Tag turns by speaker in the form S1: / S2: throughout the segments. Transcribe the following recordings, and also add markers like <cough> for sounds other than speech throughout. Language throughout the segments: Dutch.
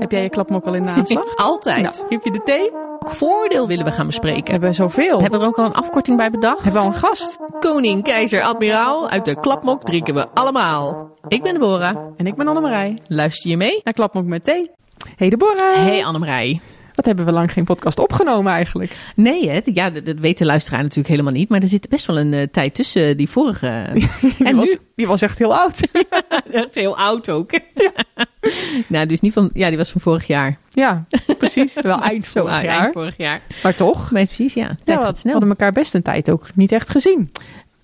S1: Heb jij je klapmok al in de aanslag? <laughs>
S2: Altijd.
S1: Nou, heb je de thee?
S2: Welk voordeel willen we gaan
S1: We
S2: bespreken?
S1: hebben zoveel.
S2: Hebben we er ook al een afkorting bij bedacht?
S1: Hebben we al een gast?
S2: Koning, keizer, admiraal, uit de klapmok drinken we allemaal. Ik ben Deborah.
S1: En ik ben Annemarij.
S2: Luister je mee?
S1: Naar klapmok met thee. Hey Deborah.
S2: Hey Annemarij.
S1: Wat hebben we lang geen podcast opgenomen eigenlijk?
S2: Nee, hè? Ja, dat, dat weet de luisteraar natuurlijk helemaal niet. Maar er zit best wel een eh, tijd tussen die vorige. <laughs>
S1: Die,
S2: En
S1: was,
S2: nu?
S1: die was echt heel oud. <laughs>
S2: Dat heel oud ook. <laughs> nou, dus niet van. Ja, die was van vorig jaar.
S1: ja, precies. Wel eind
S2: Zo
S1: vorig
S2: eind
S1: jaar.
S2: vorig jaar.
S1: Maar toch.
S2: Maar precies, ja.
S1: Ja,
S2: Tijd
S1: we
S2: gaat snel.
S1: hadden elkaar best een tijd ook niet echt gezien.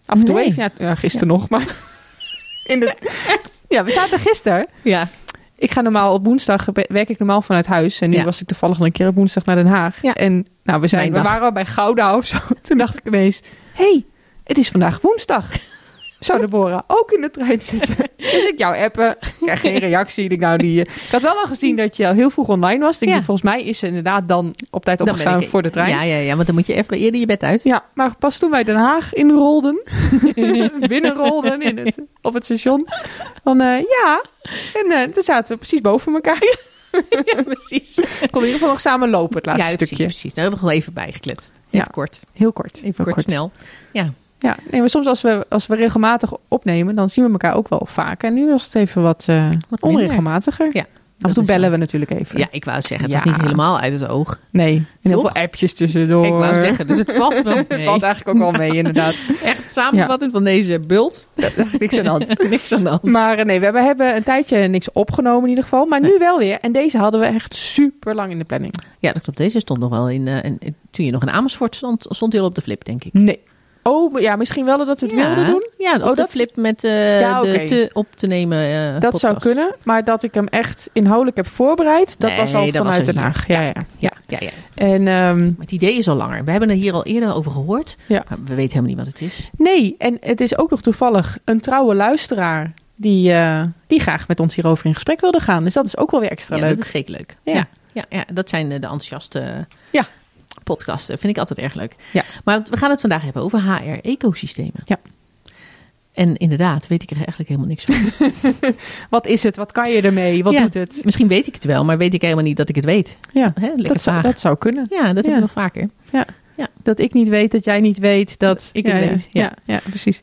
S1: Af en toe even. Ja, ja, gisteren nog, maar... In de, ja, we zaten gisteren.
S2: Ja.
S1: Ik ga normaal op woensdag, werk ik normaal vanuit huis. En nu
S2: Ja.
S1: was ik toevallig een keer op woensdag naar Den Haag.
S2: Ja.
S1: En nou, we, zijn, we waren al bij Gouda of zo. <laughs> Toen dacht ik ineens, hey, het is vandaag woensdag. Zou Deborah ook in de trein zitten? <laughs> Dus ik jou appen. <laughs> Ja, geen reactie. Ik, nou, die, eh, ik had wel al gezien dat je al heel vroeg online was. Denk,
S2: Ja.
S1: volgens mij is ze inderdaad dan op tijd
S2: Dan
S1: opgestaan
S2: ik-
S1: voor de trein.
S2: Ja, ja, ja, want dan moet je even eerder je bed uit.
S1: Ja, maar pas toen wij Den Haag inrolden, <laughs> binnenrolden in het, op het station, van eh, ja, en eh, toen zaten we precies boven elkaar.
S2: Ja, precies.
S1: We konden in ieder geval nog samen lopen, het laatste
S2: ja,
S1: stukje.
S2: precies, precies. Daar hebben we nog wel even bij gekletst. Even
S1: Ja.
S2: kort.
S1: Heel kort.
S2: Even kort, snel. Ja.
S1: Ja, nee, maar soms als we, als we regelmatig opnemen, dan zien we elkaar ook wel vaak. En nu was het even wat, eh,
S2: Wat
S1: onregelmatiger.
S2: Ja,
S1: Af en toe bellen we natuurlijk even.
S2: Ja, ik wou zeggen, het
S1: Ja.
S2: was niet helemaal uit het oog.
S1: Nee, en heel veel appjes tussendoor.
S2: Ik wou zeggen, dus het valt wel <laughs>
S1: Het
S2: mee.
S1: valt eigenlijk ook wel mee, inderdaad.
S2: Echt samenvatting van deze bult.
S1: Daar is niks aan de hand. <laughs>
S2: Niks aan de hand.
S1: Maar eh, nee, we hebben, een tijdje niks opgenomen in ieder geval. Maar nu wel weer. En deze hadden we echt super lang in de planning.
S2: Ja, dat klopt. Deze stond nog wel in... eh, in- toen je nog in Amersfoort stond, stond hij al op de flip, denk ik.
S1: Nee. Oh, ja, misschien wel dat we het
S2: ja.
S1: wilden doen.
S2: Ja,
S1: Oh,
S2: de
S1: dat-
S2: flip met eh,
S1: Ja,
S2: de te op te nemen eh,
S1: Dat
S2: podcast.
S1: zou kunnen. Maar dat ik hem echt inhoudelijk heb voorbereid, dat
S2: Nee,
S1: was al
S2: dat
S1: vanuit
S2: er
S1: Den. Haag. Ja, ja.
S2: Ja, ja, ja.
S1: En ehm,
S2: het idee is al langer. We hebben er hier al eerder over gehoord.
S1: Ja.
S2: Maar we weten helemaal niet wat het is.
S1: nee, en het is ook nog toevallig een trouwe luisteraar die, eh, die graag met ons hierover in gesprek wilde gaan. Dus dat is ook wel weer extra
S2: ja,
S1: leuk.
S2: dat is zeker leuk.
S1: Ja.
S2: Ja. Ja, dat zijn de enthousiaste
S1: Ja.
S2: Podcasten. Vind ik altijd erg leuk.
S1: Ja.
S2: Maar we gaan het vandaag hebben over HR-ecosystemen.
S1: Ja.
S2: En inderdaad, weet ik er eigenlijk helemaal niks van. <laughs>
S1: Wat is het? Wat kan je ermee? Wat
S2: Ja.
S1: doet het?
S2: Misschien weet ik het wel, maar weet ik helemaal niet dat ik het weet.
S1: Ja,
S2: Hè?
S1: Dat, zou, dat zou kunnen.
S2: Ja, dat
S1: Ja.
S2: heb ik wel vaker.
S1: Dat ik niet weet, dat jij niet weet, dat
S2: Ik het
S1: ja,
S2: weet,
S1: Ja,
S2: ja.
S1: ja, precies.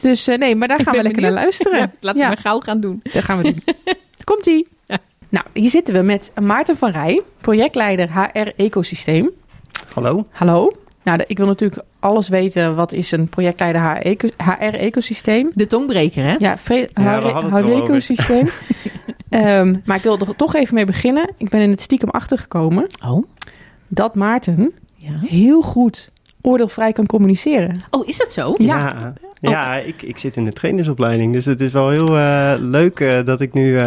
S1: Dus eh, nee, maar daar
S2: Ik
S1: gaan we lekker naar luisteren. <laughs>
S2: Ja, laten
S1: Ja.
S2: we maar gauw gaan doen.
S1: Dat gaan we doen. <laughs> Komt-ie.
S2: Ja.
S1: Nou, hier zitten we met Maarten van Rij, projectleider HR Ecosysteem.
S3: Hallo?
S1: Hallo. Nou, ik wil natuurlijk alles weten. Wat is een projectleider HR, Eco- HR Ecosysteem?
S2: De tongbreker, hè?
S1: Ja, Fre-
S3: Ja, we
S1: HR
S3: hadden het er al over.
S1: Ecosysteem. <laughs> Ehm, maar ik wil er toch even mee beginnen. Ik ben in het stiekem achtergekomen
S2: Oh,
S1: dat Maarten
S2: ja.
S1: heel goed oordeelvrij kan communiceren.
S2: Oh, is dat zo?
S1: Ja.
S3: Ja, ja ik, ik zit in de trainersopleiding. Dus het is wel heel eh, leuk eh, dat ik nu... eh,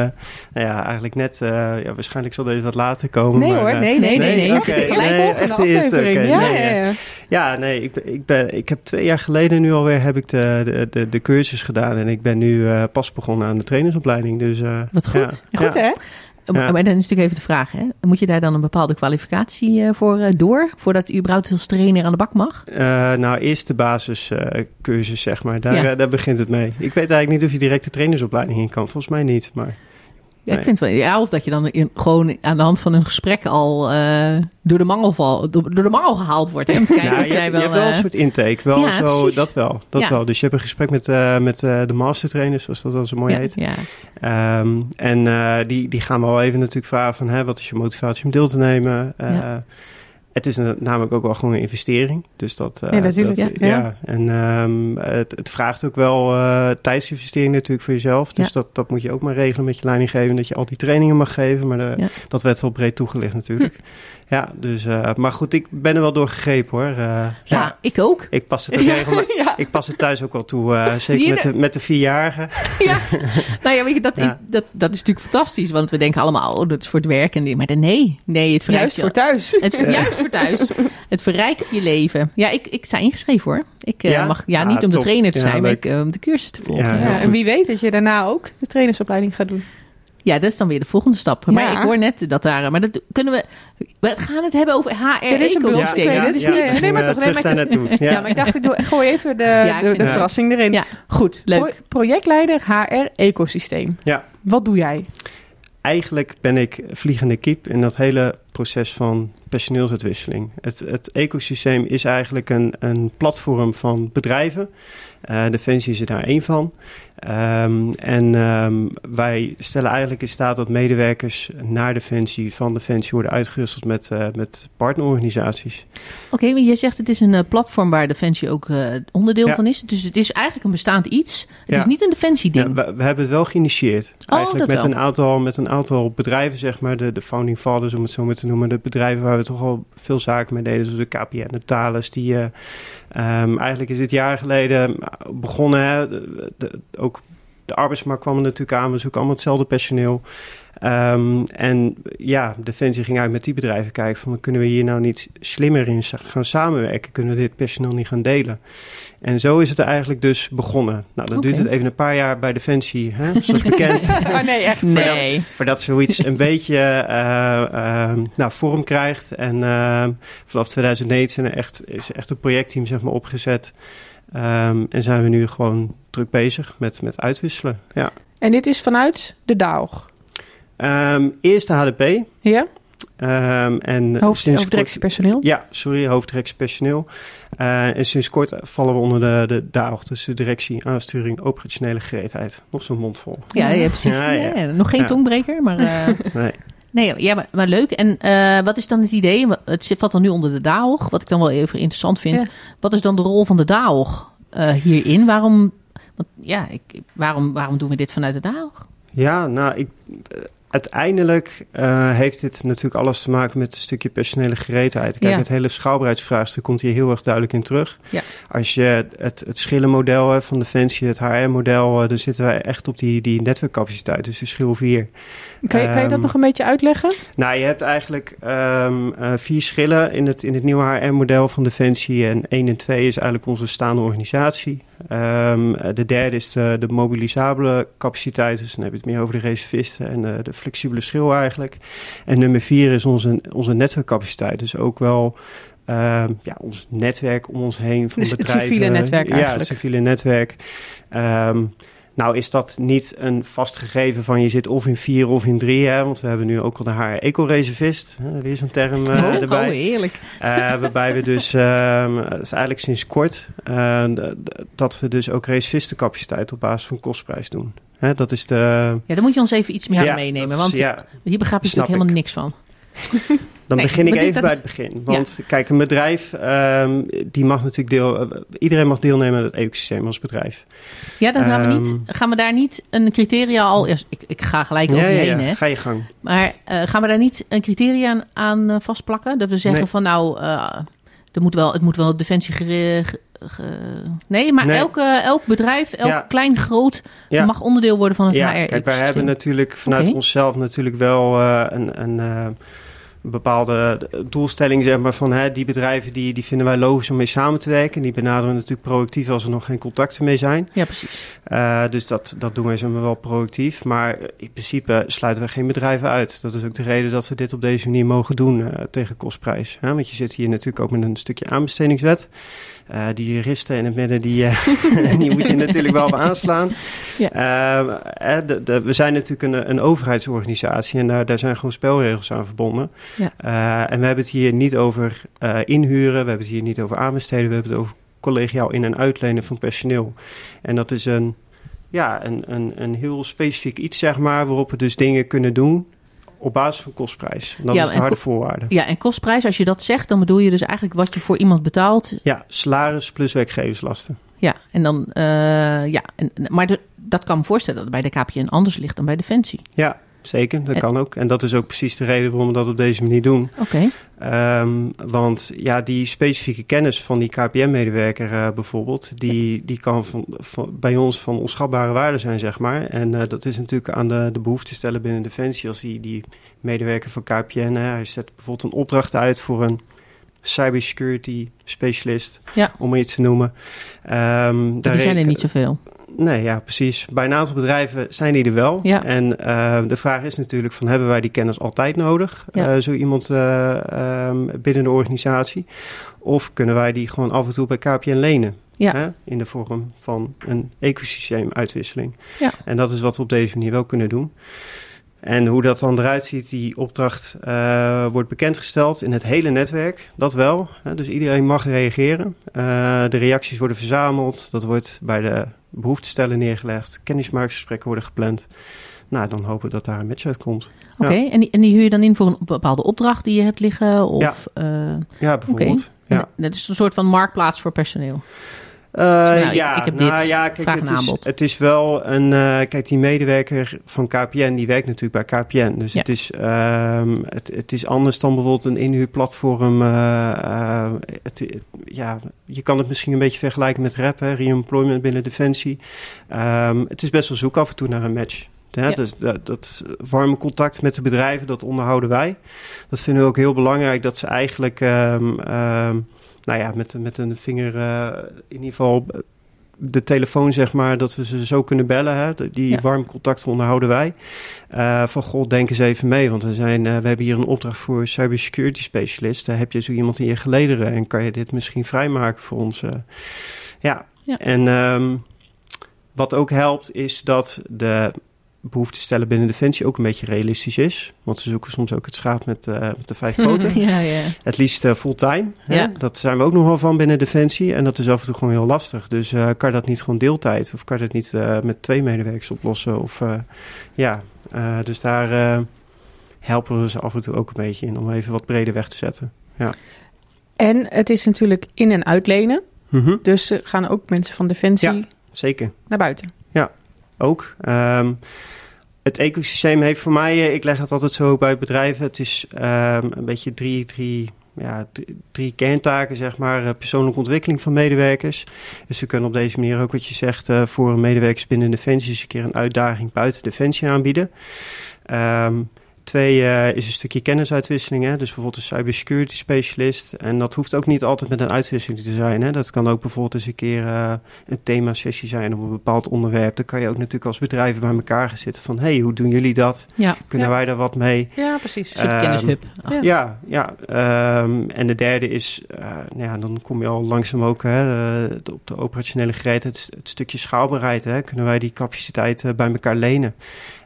S3: nou ja, eigenlijk net... eh, ja, waarschijnlijk zal deze wat later komen.
S1: Nee
S3: maar,
S1: hoor, nee, nee, nee.
S2: nee,
S1: nee.
S3: Nee, echt de eerste.
S1: Ja,
S3: Nee,
S1: ja, ja.
S3: Ja, nee, ik, ik, ben, ik heb twee jaar geleden nu alweer heb ik de, de, de, de cursus gedaan. En ik ben nu eh, pas begonnen aan de trainersopleiding. Dus, eh,
S2: Wat goed.
S3: Ja,
S1: Goed
S3: ja.
S1: hè?
S2: Maar-
S3: Ja.
S2: Maar dan is natuurlijk even de vraag, hè? moet je daar dan een bepaalde kwalificatie eh, voor eh, door, voordat u überhaupt als trainer aan de bak mag?
S3: Eh, nou, eerst de basiscursus, zeg maar. Daar,
S2: Ja.
S3: daar begint het mee. Ik weet eigenlijk niet of je direct de trainersopleiding in kan. Volgens mij niet, maar...
S2: Ik vind wel, ja, of dat je dan in, gewoon aan de hand van een gesprek al eh, door, de mangel val, door, door de mangel gehaald wordt. Hè? Om te kijken
S3: Ja,
S2: of
S3: je,
S2: jij
S3: hebt,
S2: wel...
S3: je hebt wel een
S2: eh,
S3: soort intake. Wel
S2: ja,
S3: zo,
S2: precies.
S3: dat wel. Dat
S2: Ja.
S3: wel. Dus je hebt een gesprek met, eh, met eh, de mastertrainers, zoals dat dan zo mooi heet.
S2: ja.
S3: Ehm, en die, die gaan wel even natuurlijk vragen van... Hè, wat is je motivatie om deel te nemen? Het is een- namelijk ook wel gewoon een investering. Dus dat... eh,
S1: Ja, natuurlijk,
S3: dat-
S1: ja.
S3: ja. En ehm, het, het vraagt ook wel eh tijdsinvestering natuurlijk voor jezelf. Dus
S2: Ja.
S3: dat, dat moet je ook maar regelen met je leidinggevende. Dat je al die trainingen mag geven. Maar de- dat werd wel breed toegelicht natuurlijk.
S1: Hm.
S3: Ja, dus... eh, maar goed, ik ben er wel door gegrepen hoor. Eh,
S2: Ja, ik ook.
S3: ik pas het ook <laughs> regelmatig.
S1: Ja.
S3: Ik pas het thuis ook wel toe. eh, <laughs> zeker
S2: Hier
S3: met de, met de vierjarigen. <laughs>
S2: Ja. nou ja, weet je, dat,
S3: Ja.
S2: ik- dat, dat is natuurlijk fantastisch, want we denken allemaal, oh, dat is voor het werk. En, die- maar nee, nee, het verrijkt
S1: Juist
S2: je-
S1: voor thuis.
S2: Het, juist voor thuis. Het verrijkt je leven. Ja, ik, ik sta ingeschreven hoor. Ik eh,
S3: Ja?
S2: mag, ja,
S3: Ah,
S2: niet om de trainer te
S3: Ja,
S2: zijn, maar ik, om de cursus te volgen.
S1: En wie weet dat je daarna ook de trainersopleiding gaat doen.
S2: Ja, dat is dan weer de volgende stap. Maar
S1: Ja.
S2: ik hoor net dat daar... Maar dat kunnen we... We gaan het hebben over
S1: Dit is een bult.
S2: HR-ecosysteem.
S1: Nee,
S2: Ja,
S1: dit is
S3: ja,
S1: niet- nee, maar
S3: eh,
S1: toch, nee, maar ik-. Ja,
S3: Ja.
S1: maar ik dacht, ik doe, gooi even de, de, verrassing erin.
S2: Ja.
S1: Goed,
S2: Leuk.
S1: Pro- projectleider HR Ecosysteem.
S3: Ja.
S1: Wat doe jij?
S3: eigenlijk ben ik vliegende kip in dat hele proces van personeelsuitwisseling. Het, het ecosysteem is eigenlijk een, een platform van bedrijven. Uh, Defensie is er daar één van. Um, en um, wij stellen eigenlijk in staat dat medewerkers naar Defensie, van Defensie worden uitgerust met, uh, met partnerorganisaties.
S2: Oké, okay, je zegt het is een uh, platform waar Defensie ook uh, onderdeel ja. van is. Dus het is eigenlijk een bestaand iets. Het ja. is niet een Defensie-ding.
S3: Ja, we, we, hebben het wel geïnitieerd.
S2: Oh,
S3: eigenlijk met
S2: wel.
S3: een, aantal, met een aantal bedrijven, zeg maar, de, de founding fathers om het zo maar te noemen. De bedrijven waar we toch al veel zaken mee deden, zoals de KPN, de Thales, die um, eigenlijk is dit jaar geleden begonnen. Hè, de, ook de arbeidsmarkt kwam er natuurlijk aan. We zoeken allemaal hetzelfde personeel. Um, en ja, Defensie ging uit met die bedrijven kijken van... kunnen we hier nou niet slimmer in gaan samenwerken? Kunnen we dit personeel niet gaan delen? En zo is het eigenlijk dus begonnen. Nou, dan duurt het even een paar jaar bij Defensie, hè? zoals bekend. <laughs>
S1: Oh nee, echt. <laughs>
S2: Nee.
S3: Voordat zoiets een beetje uh, uh, nou, vorm krijgt. En uh, vanaf 2009 er echt, is er echt een projectteam zeg maar, opgezet... Um, en zijn we nu gewoon druk bezig met, met uitwisselen. Ja.
S1: En dit is vanuit de DAOG?
S3: Um, eerst de HDP.
S1: Ja?
S3: Um, en
S1: Hoofd,
S3: sinds
S1: hoofddirectiepersoneel?
S3: Kort, ja, sorry, hoofddirectiepersoneel. Uh, en sinds kort vallen we onder de, de DAOG, dus de directie aansturing operationele gereedheid. Nog zo'n mond vol.
S2: Ja, ja precies.
S3: Ja, ja.
S2: Nee, nog geen
S3: Ja.
S2: tongbreker, maar... uh, <laughs>
S3: Nee.
S2: Nee, ja, maar, maar leuk. En uh, wat is dan het idee? Het valt dan nu onder de DAOG, wat ik dan wel even interessant vind.
S1: Ja.
S2: Wat is dan de rol van de DAOG uh, hierin? Waarom, want, ja, ik, waarom, waarom doen we dit vanuit de DAOG?
S3: Ja, nou, ik, uiteindelijk uh, heeft dit natuurlijk alles te maken met een stukje personele gereedheid. Kijk,
S2: Ja.
S3: het hele schaalbaarheidsvraagstuk komt hier heel erg duidelijk in terug.
S2: Ja.
S3: Als je het, het schillenmodel van Defensie, het HR-model, uh, dan zitten wij echt op die, die netwerkcapaciteit, dus de schil 4.
S1: Kan je, kan je dat
S3: Ehm,
S1: nog een beetje uitleggen?
S3: Nou, je hebt eigenlijk um, uh, vier schillen in het, in het nieuwe HR-model van Defensie. En 1 en 2 is eigenlijk onze staande organisatie. Um, de derde is de, de mobilisabele capaciteit. Dus dan heb je het meer over de reservisten en de, de flexibele schil eigenlijk. En nummer 4 is onze, onze netwerkcapaciteit. Dus ook wel uh, ja, ons netwerk om ons heen van
S1: Dus het
S3: bedrijven.
S1: civiele netwerk
S3: Ja, het
S1: eigenlijk.
S3: civiele netwerk. Um, nou is dat niet een vast gegeven van je zit of in vier of in drie. Hè? Want we hebben nu ook al de HR Eco-reservist. Weer zo'n term uh,
S2: oh,
S3: erbij.
S2: oh, heerlijk.
S3: Uh, waarbij we dus, um, <laughs> het is eigenlijk sinds kort, uh, dat we dus ook reservistencapaciteit op basis van kostprijs doen. Hè? Dat is de...
S2: Ja, dan moet je ons even iets meer
S3: ja,
S2: meenemen. Want
S3: ja,
S2: hier begrijp je natuurlijk helemaal
S3: ik.
S2: niks van. <laughs>
S3: Dan
S2: Nee,
S3: begin ik
S2: is
S3: even
S2: dat?
S3: bij het begin. Want kijk, een bedrijf, um, die mag natuurlijk deel... uh, iedereen mag deelnemen aan het ecosysteem als bedrijf.
S2: Ja, dan gaan, we, niet,
S3: Ehm.
S2: gaan we daar niet een criteria al... eerst- Ik, ik ga gelijk over
S3: ja,
S2: je
S3: ja,
S2: heen,
S3: ja.
S2: hè.
S3: ga je gang.
S2: Maar uh, gaan we daar niet een criteria aan, aan uh, vastplakken? Dat we zeggen
S3: Nee.
S2: van nou, er moet wel, het moet wel defensie gere- ge- ge- Nee, maar
S3: Nee.
S2: Elke, elk bedrijf, elk
S3: Ja.
S2: klein, groot,
S3: Ja.
S2: mag onderdeel worden van het
S3: Ja,
S2: HR.
S3: kijk, wij hebben natuurlijk vanuit onszelf natuurlijk wel uh, een, een uh, bepaalde doelstelling, zeg maar, van hè, die bedrijven die, die vinden wij logisch om mee samen te werken. Die benaderen we natuurlijk proactief als er nog geen contacten mee zijn.
S2: Ja, precies.
S3: Uh, dus dat, dat doen wij zeg maar, wel proactief. Maar in principe sluiten we geen bedrijven uit. Dat is ook de reden dat we dit op deze manier mogen doen uh, tegen kostprijs. Hè? Want je zit hier natuurlijk ook met een stukje aanbestedingswet. Uh, die juristen in het midden, die, uh, <laughs> die moet je natuurlijk wel op aanslaan. <laughs> Ja. De, de, we zijn natuurlijk een, een overheidsorganisatie en daar, daar zijn gewoon spelregels aan verbonden.
S2: Ja.
S3: en we hebben het hier niet over inhuren, we hebben het hier niet over aanbesteden, we hebben het over collegiaal in- en uitlenen van personeel. En dat is een, ja, een, een, een heel specifiek iets, zeg maar, waarop we dus dingen kunnen doen op basis van kostprijs. En dat
S2: Ja,
S3: is de harde voorwaarde.
S2: Ja, en kostprijs, als je dat zegt, dan bedoel je dus eigenlijk wat je voor iemand betaalt.
S3: Ja, salaris plus werkgeverslasten.
S2: Ja, en dan, uh, ja, en, maar de, dat kan me voorstellen dat het bij de KPN anders ligt dan bij Defensie.
S3: Ja, zeker. Dat
S2: En-
S3: kan ook. En dat is ook precies de reden waarom we dat op deze manier doen.
S2: Oké.
S3: Ehm, want ja, die specifieke kennis van die KPM-medewerker eh, bijvoorbeeld, die, die kan van, van- bij ons van onschatbare waarde zijn, zeg maar. En eh, dat is natuurlijk aan de, de behoefte stellen binnen Defensie. Als die, die medewerker van KPN, hè, hij zet bijvoorbeeld een opdracht uit voor een cybersecurity specialist,
S2: Ja.
S3: om iets te noemen. Ehm, daar
S2: zijn er niet zoveel.
S3: Nee, ja, precies. Bij een aantal bedrijven zijn die er wel.
S2: Ja.
S3: En uh, de vraag is natuurlijk van, hebben wij die kennis altijd nodig?
S2: Ja.
S3: Uh, zo iemand uh, um, binnen de organisatie? Of kunnen wij die gewoon af en toe bij KPN lenen?
S2: Ja.
S3: Hè? In de vorm van een ecosysteemuitwisseling.
S2: Ja.
S3: En dat is wat we op deze manier wel kunnen doen. En hoe dat dan eruit ziet, die opdracht uh, wordt bekendgesteld in het hele netwerk. Dat wel. Hè? Dus iedereen mag reageren. Uh, de reacties worden verzameld. Dat wordt bij de behoeftestellen neergelegd. Kennismakingsgesprekken worden gepland. Nou, dan hopen we dat daar een match uitkomt.
S2: Oké, ja. en, die, en die huur je dan in voor een bepaalde opdracht die je hebt liggen? Of,
S3: ja.
S2: Uh,
S3: ja, bijvoorbeeld.
S2: Okay. Ja. Dat is een soort van marktplaats voor personeel.
S3: Uh, nou, ja, ik, ik, heb dit, nou, ja, kijk,
S2: vraag
S3: het is, het is wel een... Uh, kijk, die medewerker van KPN, die werkt natuurlijk bij KPN. Dus
S2: Ja.
S3: het, is, um, het, het is anders dan bijvoorbeeld een inhuurplatform. Uh, het, ja, je kan het misschien een beetje vergelijken met rap, hè, re-employment binnen Defensie. Um, het is best wel zoek af en toe naar een match. Ja. Dus dat, dat warme contact met de bedrijven, dat onderhouden wij. Dat vinden we ook heel belangrijk, dat ze eigenlijk... Um, um, nou ja, met, met een vinger uh, in ieder geval de telefoon, zeg maar, dat we ze zo kunnen bellen. Hè? Die
S2: Ja.
S3: ja. warm contacten onderhouden wij. Uh, van god, denk eens even mee, want we, zijn, uh, we hebben hier een opdracht voor cybersecurity specialist. Daar heb je zo iemand in je gelederen en kan je dit misschien vrijmaken voor ons? Ja.
S2: Ja.
S3: en um, wat ook helpt is dat de behoefte stellen binnen Defensie ook een beetje realistisch is. Want ze zoeken soms ook het schaap met, uh, met de vijf poten. <laughs>
S2: ja, ja.
S3: Het liefst uh, fulltime.
S2: Ja.
S3: Dat zijn we ook nog wel van binnen Defensie. En dat is af en toe gewoon heel lastig. Dus uh, kan dat niet gewoon deeltijd? Of kan dat niet met twee medewerkers oplossen? Of ja, dus daar helpen we ze af en toe ook een beetje in om even wat breder weg te zetten. Ja.
S1: En het is natuurlijk in- en uitlenen.
S3: Mhm,
S1: Dus gaan ook mensen van Defensie
S3: Ja. Zeker.
S1: naar buiten.
S3: Ook. Um, het ecosysteem heeft voor mij, eh, ik leg het altijd zo bij bedrijven, het is um, een beetje drie, drie, ja, drie, kerntaken, zeg maar. Uh, persoonlijke ontwikkeling van medewerkers. Dus we kunnen op deze manier ook wat je zegt, uh, voor medewerkers binnen Defensie eens een keer een uitdaging buiten Defensie aanbieden. Um, Twee uh, is een stukje kennisuitwisseling. Hè? Dus bijvoorbeeld een cybersecurity specialist. En dat hoeft ook niet altijd met een uitwisseling te zijn. Hè? Dat kan ook bijvoorbeeld eens een keer uh, een thema-sessie zijn op een bepaald onderwerp. Dan kan je ook natuurlijk als bedrijven bij elkaar gaan zitten van... hé, hey, hoe doen jullie dat?
S2: Ja.
S3: Kunnen
S1: Ja.
S3: wij daar wat mee?
S1: Ja, precies.
S2: Een soort
S3: Ehm,
S2: kennishub.
S1: Ja.
S3: Ja, ja. Um, en de derde is, uh, nou ja, dan kom je al langzaam ook hè, op de operationele gereedheid, het, het stukje schaalbaarheid. Hè, kunnen wij die capaciteit bij elkaar lenen?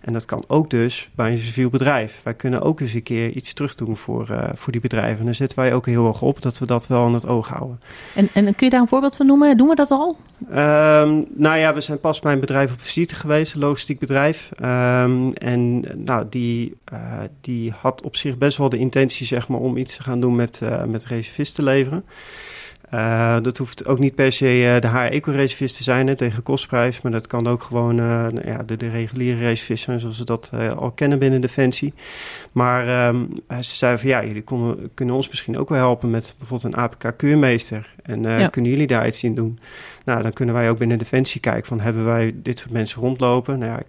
S3: En dat kan ook dus bij een civiel bedrijf. Wij kunnen ook eens een keer iets terug doen voor, uh, voor die bedrijven. En daar zetten wij ook heel erg op dat we dat wel aan het oog houden.
S2: En, en kun je daar een voorbeeld van noemen? Doen we dat al?
S3: Um, nou ja, we zijn pas bij een bedrijf op visite geweest, een logistiek bedrijf. Um, en nou, die, uh, die had op zich best wel de intentie zeg maar, om iets te gaan doen met, uh, met reservisten leveren. Uh, dat hoeft ook niet per se uh, de HR-eco-reservist te zijn hè, tegen kostprijs, maar dat kan ook gewoon uh, ja, de, de reguliere reservist zijn, zoals we dat uh, al kennen binnen Defensie. Maar um, ze zeiden van ja, jullie konden, kunnen ons misschien ook wel helpen met bijvoorbeeld een APK-keurmeester. En uh, ja. kunnen jullie daar iets in doen? Nou, dan kunnen wij ook binnen Defensie kijken van hebben wij dit soort mensen rondlopen? Nou ja,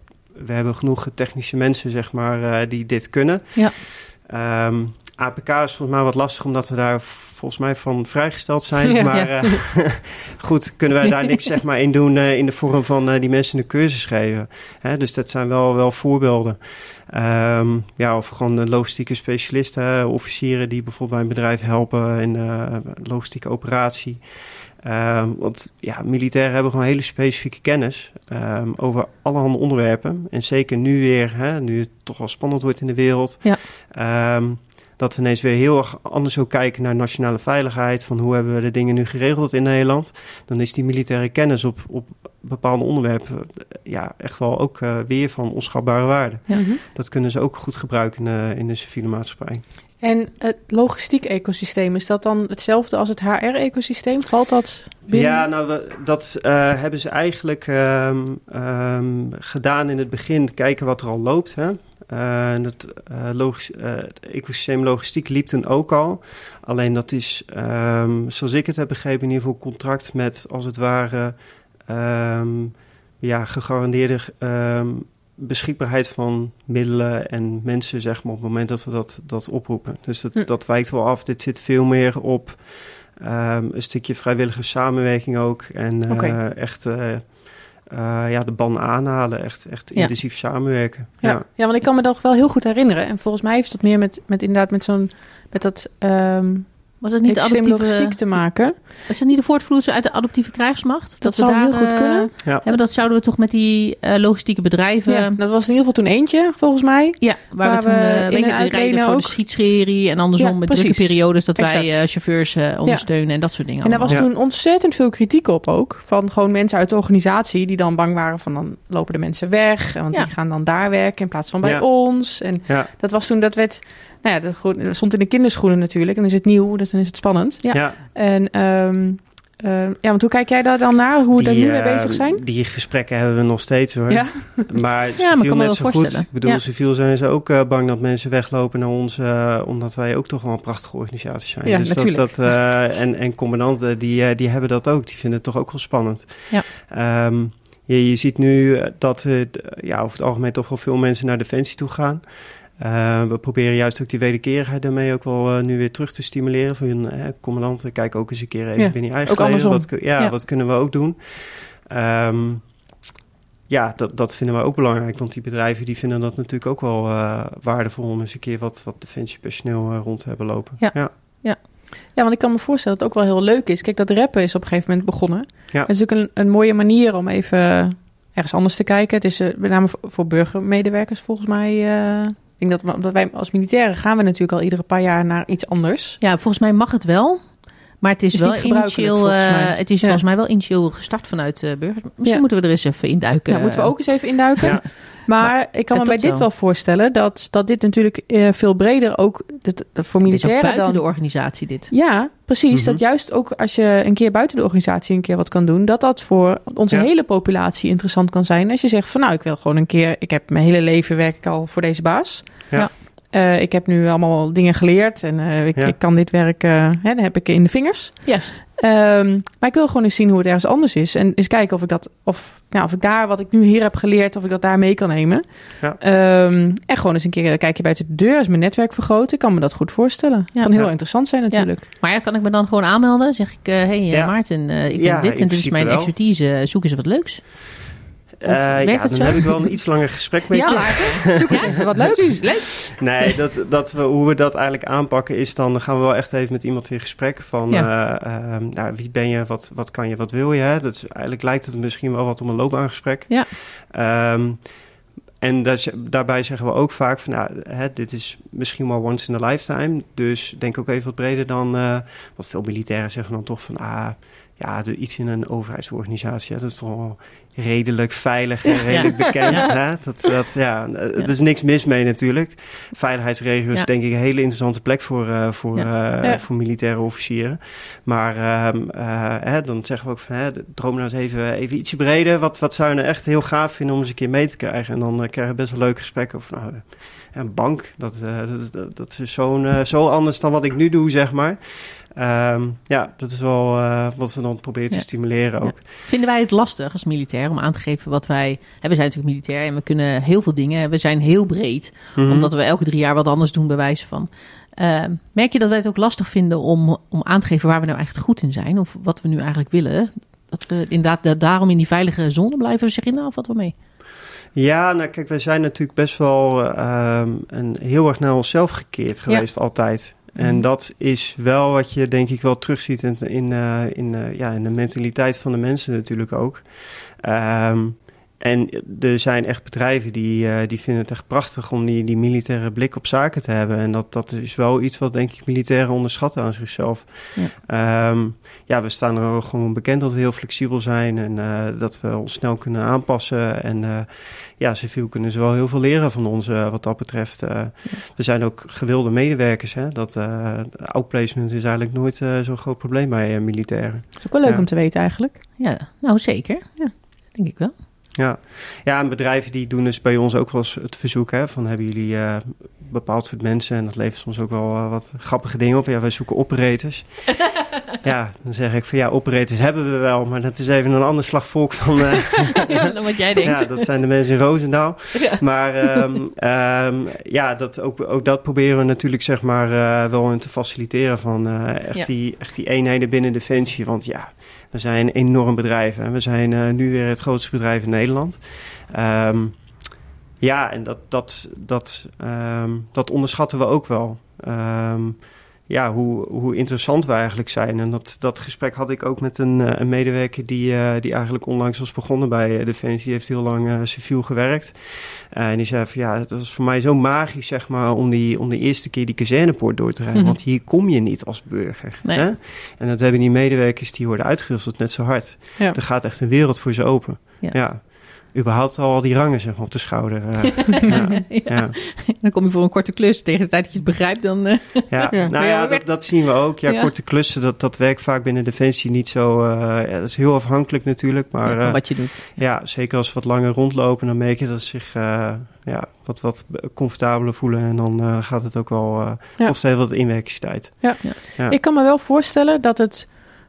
S3: we hebben genoeg technische mensen, zeg maar, die dit kunnen.
S2: Ja.
S3: Um, APK is volgens mij wat lastig, omdat we daar volgens mij van vrijgesteld zijn. <laughs> Ja, maar ja. Uh, <laughs> goed, kunnen wij daar niks zeg maar, in doen uh, in de vorm van uh, die mensen een cursus geven. Hè, dus dat zijn wel, wel voorbeelden. Um, ja, of gewoon logistieke specialisten, officieren die bijvoorbeeld bij een bedrijf helpen in de logistieke operatie. Um, want ja, militairen hebben gewoon hele specifieke kennis um, over allerhande onderwerpen. En zeker nu weer, hè, nu het toch wel spannend wordt in de wereld.
S2: Ja.
S3: Um, dat we ineens weer heel erg anders ook kijken naar nationale veiligheid. Van hoe hebben we de dingen nu geregeld in Nederland. Dan is die militaire kennis op, op bepaalde onderwerpen ja, echt wel ook uh, weer van onschatbare waarde.
S2: Ja.
S1: Mm-hmm.
S3: Dat kunnen ze ook goed gebruiken in de, in de civiele maatschappij.
S1: En het logistiek ecosysteem, is dat dan hetzelfde als het HR-ecosysteem? Valt dat binnen?
S3: Ja, nou, we, dat uh, hebben ze eigenlijk um, um, gedaan in het begin. Kijken wat er al loopt. Hè? Het, uh, logis, uh, het ecosysteem logistiek liep toen ook al. Alleen dat is, um, zoals ik het heb begrepen, in ieder geval contract met als het ware um, ja, gegarandeerde um, beschikbaarheid van middelen en mensen, zeg maar, op het moment dat we dat, dat oproepen. Dus dat, hm. dat wijkt wel af. Dit zit veel meer op um, een stukje vrijwillige samenwerking ook. En okay. echt. Uh, ja, de ban aanhalen, echt, echt
S2: Ja.
S3: intensief samenwerken.
S1: Ja.
S3: Ja.
S1: ja, want ik kan me dat wel heel goed herinneren. En volgens mij heeft dat meer met, met inderdaad met zo'n met dat ehm
S2: Was het niet de adoptieve...
S1: logistiek te maken.
S2: Is dat niet de voortvloeisel uit de adoptieve krijgsmacht?
S1: Dat
S2: we
S1: zou
S2: daar,
S1: heel goed
S2: eh,
S1: kunnen.
S3: Ja.
S2: Hebben, dat zouden we toch met die eh, logistieke bedrijven...
S1: Ja, dat was in ieder geval toen eentje, volgens mij.
S2: Ja, waar,
S1: Waar
S2: we toen
S1: we
S2: eh,
S1: uitlenen
S2: rijden voor
S1: ook.
S2: de schietserie en andersom
S1: Ja,
S2: met
S1: precies.
S2: drukke periodes dat wij eh, chauffeurs ondersteunen en dat soort dingen.
S1: En daar was toen ontzettend veel kritiek op ook. Van gewoon mensen uit de organisatie die dan bang waren van dan lopen de mensen weg. Want
S2: Ja.
S1: die gaan dan daar werken in plaats van bij
S3: Ja.
S1: ons. En
S3: Ja.
S1: dat was toen, dat werd, nou ja, dat stond in de kinderschoenen natuurlijk. En dan is het nieuw, dus dan is het spannend.
S2: Ja.
S3: Ja.
S1: En ehm, ehm, ja, want hoe kijk jij daar dan naar? Hoe we daar nu mee bezig zijn?
S3: Die gesprekken hebben we nog steeds hoor.
S1: Ja.
S3: Maar <laughs>
S2: me wel
S3: net zo goed. Ik bedoel,
S2: Ja.
S3: civiel zijn ze ook eh, bang dat mensen weglopen naar ons, eh, omdat wij ook toch wel een prachtige organisatie zijn.
S1: Ja,
S3: dus
S1: natuurlijk.
S3: Dat, dat, eh, en, en commandanten, die, die hebben dat ook. Die vinden het toch ook wel spannend.
S2: Ja.
S3: Ehm, je, je ziet nu dat ja, over het algemeen toch wel veel mensen naar Defensie toe gaan. Eh, we proberen juist ook die wederkerigheid daarmee ook wel eh, nu weer terug te stimuleren. Van eh, commandanten, kijk ook eens een keer even
S1: Ja,
S3: binnen je eigen
S1: andersom.
S3: Wat, ja,
S2: Ja.
S3: wat kunnen we ook doen? Ehm, ja, dat, dat vinden we ook belangrijk. Want die bedrijven die vinden dat natuurlijk ook wel eh, waardevol om eens een keer wat, wat defensiepersoneel rond te hebben lopen.
S2: Ja.
S3: ja.
S1: Ja, want ik kan me voorstellen dat het ook wel heel leuk is. Kijk, dat rappen is op een gegeven moment begonnen.
S3: Ja.
S1: Het is natuurlijk een, een mooie manier om even ergens anders te kijken. Het is met name voor, voor burgermedewerkers volgens mij. Ik denk dat, wij als militairen gaan we natuurlijk al iedere paar jaar naar iets anders.
S2: Ja, volgens mij mag het wel. Maar het is,
S1: Is
S2: wel initieel,
S1: volgens
S2: eh,
S1: mij.
S2: het is
S1: Ja.
S2: volgens mij wel initieel gestart vanuit uh, burgers. Misschien
S1: Ja.
S2: moeten we er eens even induiken.
S1: Ja, moeten we ook eens even induiken.
S3: Ja. <laughs>
S1: Maar, ik kan me bij dit
S2: wel.
S1: wel voorstellen dat, dat dit natuurlijk eh, veel breder ook dat, dat voor
S2: Dit is ook
S1: militairen
S2: buiten
S1: dan.
S2: de organisatie dit.
S1: Ja, precies.
S3: Mhm.
S1: Dat juist ook als je een keer buiten de organisatie een keer wat kan doen, dat dat voor onze
S3: Ja.
S1: hele populatie interessant kan zijn. Als je zegt van nou, ik wil gewoon een keer, ik heb mijn hele leven werk ik al voor deze baas.
S3: Ja.
S1: Eh, ik heb nu allemaal dingen geleerd en eh, ik,
S3: Ja.
S1: ik kan dit werk, eh, hè, dat heb ik in de vingers.
S2: Juist.
S1: Ehm, maar ik wil gewoon eens zien hoe het ergens anders is. En eens kijken of ik dat, of, ja, of ik daar wat ik nu hier heb geleerd, of ik dat daar mee kan nemen.
S3: Ja.
S1: Ehm, en gewoon eens een keer een kijkje buiten de deur, eens mijn netwerk vergroten. Ik kan me dat goed voorstellen.
S2: Ja.
S1: kan heel
S3: Ja.
S1: interessant zijn natuurlijk.
S2: Maar ja, kan ik me dan gewoon aanmelden? Zeg ik, hé hey,
S3: Ja.
S2: Maarten, eh, ik
S3: Ja,
S2: ben dit en dit is mijn
S3: wel.
S2: expertise. Zoek eens wat leuks.
S3: Eh, ja, dan
S2: zo?
S3: heb ik wel een iets langer gesprek met
S1: Ja,
S3: je.
S1: Maarten, zoek eens even wat <laughs> leuks.
S2: Leuk.
S3: Nee, dat, dat we, hoe we dat eigenlijk aanpakken is dan gaan we wel echt even met iemand in gesprek van
S2: Ja.
S3: eh, ehm, nou, wie ben je, wat, wat kan je, wat wil je. Hè? Dat is, eigenlijk lijkt het misschien wel wat om een loopbaangesprek.
S2: Ja.
S3: Ehm, en z- daarbij zeggen we ook vaak van, nou, hè, dit is misschien wel once in a lifetime. Dus denk ook even wat breder dan, eh, wat veel militairen zeggen dan toch van, ah, ja, de, iets in een overheidsorganisatie, dat is toch wel redelijk veilig en redelijk bekend. Hè? Dat, dat, ja, er is niks mis mee natuurlijk. Veiligheidsregio is
S2: Ja.
S3: denk ik een hele interessante plek voor, eh, voor, eh,
S1: Ja.
S3: voor militaire officieren. Maar ehm, eh, hè, dan zeggen we ook van, hè, droom nou eens even, even ietsje breder. Wat, wat zou je nou echt heel gaaf vinden om eens een keer mee te krijgen? En dan krijgen we best wel leuke gesprekken over, nou, een bank, dat, eh, dat, is, dat, dat is zo'n, zo anders dan wat ik nu doe, zeg maar. Ehm, ja, dat is wel eh, wat we dan proberen te
S2: Ja.
S3: stimuleren ook.
S2: Vinden wij het lastig als militair om aan te geven wat wij... Hè, we zijn natuurlijk militair en we kunnen heel veel dingen. We zijn heel breed.
S3: Mhm.
S2: Omdat we elke drie jaar wat anders doen, bij wijze van. Eh, merk je dat wij het ook lastig vinden om, om aan te geven waar we nou echt goed in zijn? Of wat we nu eigenlijk willen? Dat we inderdaad da- daarom in die veilige zone blijven? Zeg je nou, of wat wel mee?
S3: Ja, nou kijk, wij zijn natuurlijk best wel ehm, een, heel erg naar onszelf gekeerd geweest altijd. En
S2: Mhm.
S3: dat is wel wat je denk ik wel terugziet in, in, eh, in, eh, ja, in de mentaliteit van de mensen natuurlijk ook. Ehm, en er zijn echt bedrijven die, eh, die vinden het echt prachtig om die, die militaire blik op zaken te hebben. En dat, dat is wel iets wat denk ik militairen onderschatten aan zichzelf. Ja, ja we staan er ook gewoon bekend dat we heel flexibel zijn en eh, dat we ons snel kunnen aanpassen. En eh, ja, civiel kunnen ze wel heel veel leren van ons wat dat betreft. We zijn ook gewilde medewerkers. Hè? Dat uh, outplacement is eigenlijk nooit uh, zo'n groot probleem bij uh, militairen.
S1: Dat is ook wel leuk
S3: Ja.
S1: om te weten eigenlijk.
S2: Ja, nou zeker. Ja, denk ik wel.
S3: Ja. ja, en bedrijven die doen dus bij ons ook wel eens het verzoek hè, van hebben jullie uh, bepaald soort mensen en dat levert soms ook wel uh, wat grappige dingen op. Ja, wij zoeken operators. <laughs> ja, dan zeg ik van ja, operators hebben we wel, maar dat is even een ander slag volk van... Uh, <laughs>
S2: ja, dan wat jij denkt.
S3: ja, dat zijn de mensen in Roosendaal. Ja. Maar um, um, ja, dat, ook, ook dat proberen we natuurlijk zeg maar wel in te faciliteren van echt, die, echt die eenheden binnen Defensie. Want ja, we zijn een enorm bedrijf. Hè. We zijn uh, nu weer het grootste bedrijf in Nederland. Um, ja, en dat, dat, dat, um, dat onderschatten we ook wel. Um, ja, hoe, hoe interessant we eigenlijk zijn. En dat, dat gesprek had ik ook met een, een medewerker die, die eigenlijk onlangs was begonnen bij Defensie. Die heeft heel lang civiel gewerkt. en die zei van ja, het was voor mij zo magisch, zeg maar, om, die, om de eerste keer die kazernepoort door te rijden. Mhm. Want hier kom je niet als burger.
S2: Nee.
S3: Hè? En dat hebben die medewerkers die worden uitgerusteld net zo hard.
S1: Ja.
S3: Er gaat echt een wereld voor ze open.
S2: Ja.
S3: ja überhaupt al die rangen zeg maar, op de schouder. Uh, ja. <laughs>
S2: Ja.
S3: Ja.
S2: Dan kom je voor een korte klus. Tegen de tijd dat je het begrijpt, dan... eh,
S3: Ja. <laughs> Nou ja, dat, dat zien we ook. Ja, korte klussen, dat, dat werkt vaak binnen Defensie niet zo. eh, ja, dat is heel afhankelijk natuurlijk. Maar
S2: van
S3: eh,
S2: wat je doet.
S3: ja, zeker als ze wat langer rondlopen, dan merk je dat ze zich eh, ja, wat, wat comfortabeler voelen. En dan eh, gaat het ook wel, eh
S1: Ja.
S3: kost heel wat inwerkingstijd.
S1: Ja.
S3: Ja.
S1: Ik kan me wel voorstellen dat het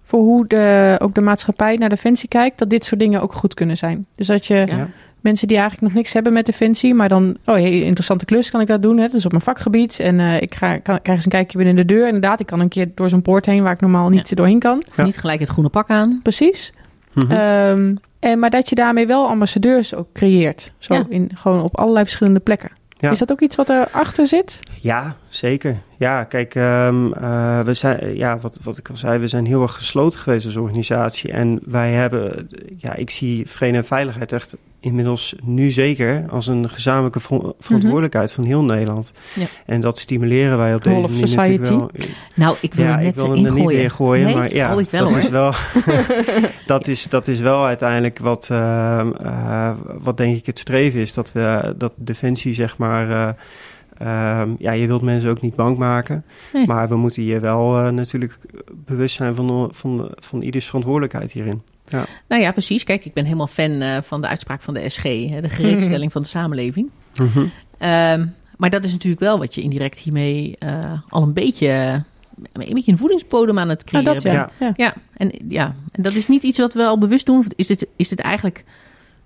S1: voor hoe de, ook de maatschappij naar Defensie kijkt, dat dit soort dingen ook goed kunnen zijn. Dus dat je
S2: Ja.
S1: Mensen die eigenlijk nog niks hebben met Defensie, maar dan, oh hey, interessante klus kan ik dat doen. Hè? Dat is op mijn vakgebied en eh, ik ga, kan, krijg eens een kijkje binnen de deur. Inderdaad, ik kan een keer door zo'n poort heen waar ik normaal niet doorheen kan.
S3: Ja.
S2: Niet gelijk het groene pak aan.
S1: Precies.
S3: Mhm.
S1: Ehm, en, maar dat je daarmee wel ambassadeurs ook creëert. Zo
S2: Ja.
S1: in, gewoon op allerlei verschillende plekken.
S3: Ja.
S1: Is dat ook iets wat erachter zit?
S3: Ja, zeker. Ja, kijk, ehm, eh, we zijn, ja, wat, wat ik al zei, we zijn heel erg gesloten geweest als organisatie. En wij hebben, ja, ik zie vrede en veiligheid echt inmiddels nu zeker als een gezamenlijke ver- verantwoordelijkheid van heel Nederland.
S2: Ja.
S3: En dat stimuleren wij op
S1: Role
S3: deze manier natuurlijk wel.
S2: Nou, ik wil
S3: Ja, ik
S2: net
S3: wil hem er niet in gooien,
S2: nee,
S3: maar ja,
S2: ik wel
S3: dat
S2: hoor.
S3: is wel, <laughs> dat, is, dat is wel uiteindelijk wat, ehm, eh, wat denk ik het streven is. Dat we dat defensie zeg maar. eh, ehm, ja, je wilt mensen ook niet bang maken.
S2: Nee.
S3: Maar we moeten hier wel eh, natuurlijk bewust zijn van, de- van, de- van ieders verantwoordelijkheid hierin.
S2: Nou ja, precies. Kijk, ik ben helemaal fan eh, van de uitspraak van de SG. Hè, de gereedstelling van de samenleving. Ehm, maar dat is natuurlijk wel wat je indirect hiermee eh, al een beetje, een beetje een voedingsbodem aan het
S1: Nou,
S2: creëren
S1: dat ja.
S2: bent.
S1: ja.
S2: Ja, en, ja, en dat is niet iets wat we al bewust doen. Of Is dit, is dit eigenlijk...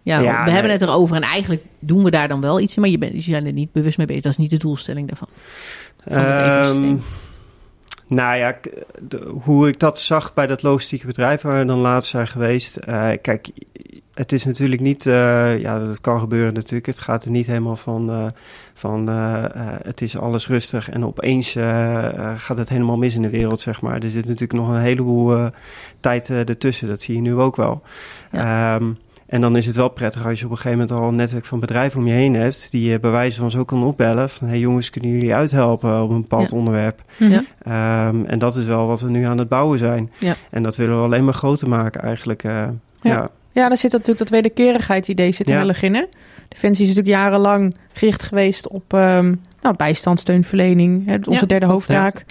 S2: Ja,
S3: Ja,
S2: we
S3: nee.
S2: hebben het erover en eigenlijk doen we daar dan wel iets in. Maar je, bent, je zijn er niet bewust mee bezig. Dat is niet de doelstelling daarvan. Van het ecosysteem.
S3: Nou ja, de- hoe ik dat zag bij dat logistieke bedrijf waar we dan laatst zijn geweest. eh, kijk, het is natuurlijk niet, eh, ja, dat kan gebeuren natuurlijk. Het gaat er niet helemaal van, eh, van het is alles rustig en opeens gaat het helemaal mis in de wereld, zeg maar. Er zit natuurlijk nog een heleboel tijd ertussen, dat zie je nu ook wel. Ehm, en dan is het wel prettig als je op een gegeven moment al een netwerk van bedrijven om je heen hebt, die je bij wijze van zo kan opbellen. Van, hey jongens, kunnen jullie uithelpen op een bepaald
S2: Ja.
S3: onderwerp?
S1: Mhm.
S2: Ja.
S3: Ehm, en dat is wel wat we nu aan het bouwen zijn.
S2: Ja.
S3: En dat willen we alleen maar groter maken eigenlijk. eh, ja.
S1: Ja, daar zit natuurlijk dat wederkerigheid idee zit er
S3: Ja.
S1: heel erg in. Hè? Defensie is natuurlijk jarenlang gericht geweest op ehm nou, bijstand, steunverlening. Hè, onze
S2: Ja.
S1: derde hoofdtaak.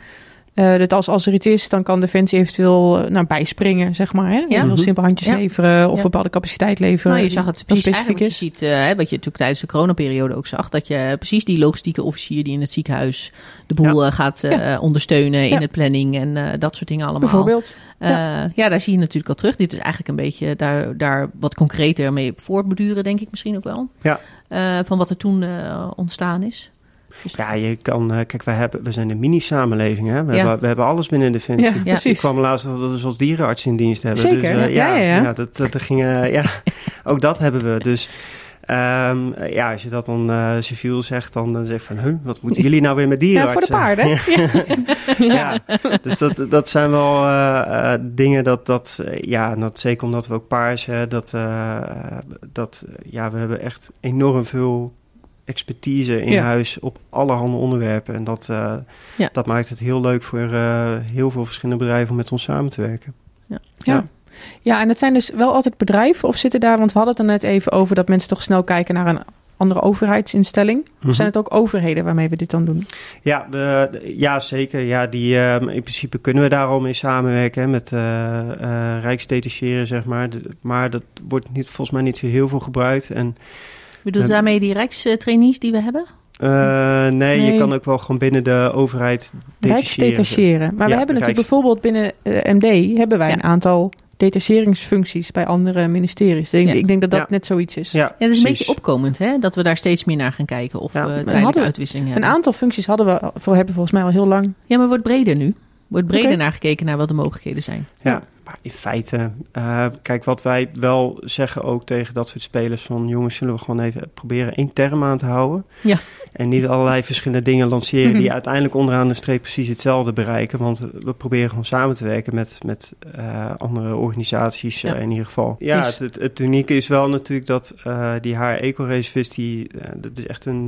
S1: Eh, dat als, als er iets is, dan kan Defensie eventueel eh, nou, bijspringen, zeg maar. Hè?
S2: Ja.
S1: Heel
S3: Mhm.
S1: simpel handjes
S2: Ja.
S1: leveren of
S2: Ja.
S1: bepaalde capaciteit leveren.
S2: Nou, je zag het precies
S1: specifiek
S2: eigenlijk wat je ziet, eh, hè, wat je natuurlijk tijdens de coronaperiode ook zag, dat je precies die logistieke officier die in het ziekenhuis de boel gaat eh, ondersteunen in
S1: Ja.
S2: het planning en eh, dat soort dingen allemaal.
S1: Bijvoorbeeld.
S2: Eh, ja. daar zie je natuurlijk al terug. Dit is eigenlijk een beetje daar, daar wat concreter mee voortborduren, denk ik misschien ook wel.
S3: Ja.
S2: Eh, van wat er toen eh, ontstaan is. Dus-
S3: Ja, je kan, eh, kijk, wij hebben, we zijn een mini-samenleving. Hè? We,
S2: Ja.
S3: hebben, we hebben alles binnen Defensie.
S1: Ja,
S3: Ik
S1: precies.
S3: kwam laatst dat we zoals dierenarts in dienst hebben.
S1: Zeker,
S3: Dus, eh,
S1: ja, ja, ja.
S3: ja, dat, dat, ging, ja, <laughs> ook dat hebben we. Dus ehm, ja, als je dat dan eh, civiel zegt, dan, dan zeg je van, huh, wat moeten jullie nou weer met
S1: Ja,
S3: dierenartsen?
S1: voor de paarden. <laughs>
S3: ja, dus dat, dat zijn wel dingen dat, dat ja, dat, zeker omdat we ook paars, hè, dat, dat, ja, we hebben echt enorm veel expertise in
S1: Ja.
S3: huis op allerhande onderwerpen. En dat, eh,
S2: Ja.
S3: dat maakt het heel leuk voor eh, heel veel verschillende bedrijven om met ons samen te werken.
S1: Ja. ja, en het zijn dus wel altijd bedrijven of zitten daar, want we hadden het er net even over dat mensen toch snel kijken naar een andere overheidsinstelling. Of
S3: Mhm.
S1: zijn het ook overheden waarmee we dit dan doen?
S3: Ja, we, ja, zeker. Ja, die, ehm, in principe kunnen we daar al mee samenwerken hè, met eh eh rijksdetacheren, zeg maar. De- maar dat wordt niet, volgens mij niet zo heel veel gebruikt. En
S2: Bedoel je
S3: Eh,
S2: daarmee die rijkstrainees die we hebben?
S3: eh, nee,
S1: Nee.
S3: je kan ook wel gewoon binnen de overheid detacheren.
S1: Rijksdetacheren. Maar we hebben natuurlijk
S3: Rijks-
S1: bijvoorbeeld binnen eh, MD hebben wij
S2: Ja.
S1: een aantal detacheringsfuncties bij andere ministeries. Ik,
S2: Ja.
S1: ik denk dat dat
S3: Ja.
S1: net zoiets is.
S3: Ja,
S2: Ja, dat is een beetje opkomend, hè? Dat we daar steeds meer naar gaan kijken of
S3: Ja,
S2: we
S3: we
S1: hadden
S2: uitwisseling
S1: Een
S2: hebben.
S1: aantal functies hadden we voor hebben volgens mij al heel lang.
S2: Ja, maar wordt breder nu. Wordt breder naar gekeken naar wat de mogelijkheden zijn.
S3: Ja, in feite, uh, kijk wat wij wel zeggen ook tegen dat soort spelers van jongens, zullen we gewoon even proberen één term aan te houden.
S2: Ja.
S3: En niet allerlei verschillende dingen lanceren die uiteindelijk onderaan de streep precies hetzelfde bereiken. Want we proberen gewoon samen te werken met, met uh, andere organisaties
S2: Ja.
S3: uh, in ieder geval. Ja, het, het, het unieke is wel natuurlijk dat die haar eco-reservist, die, dat is echt een...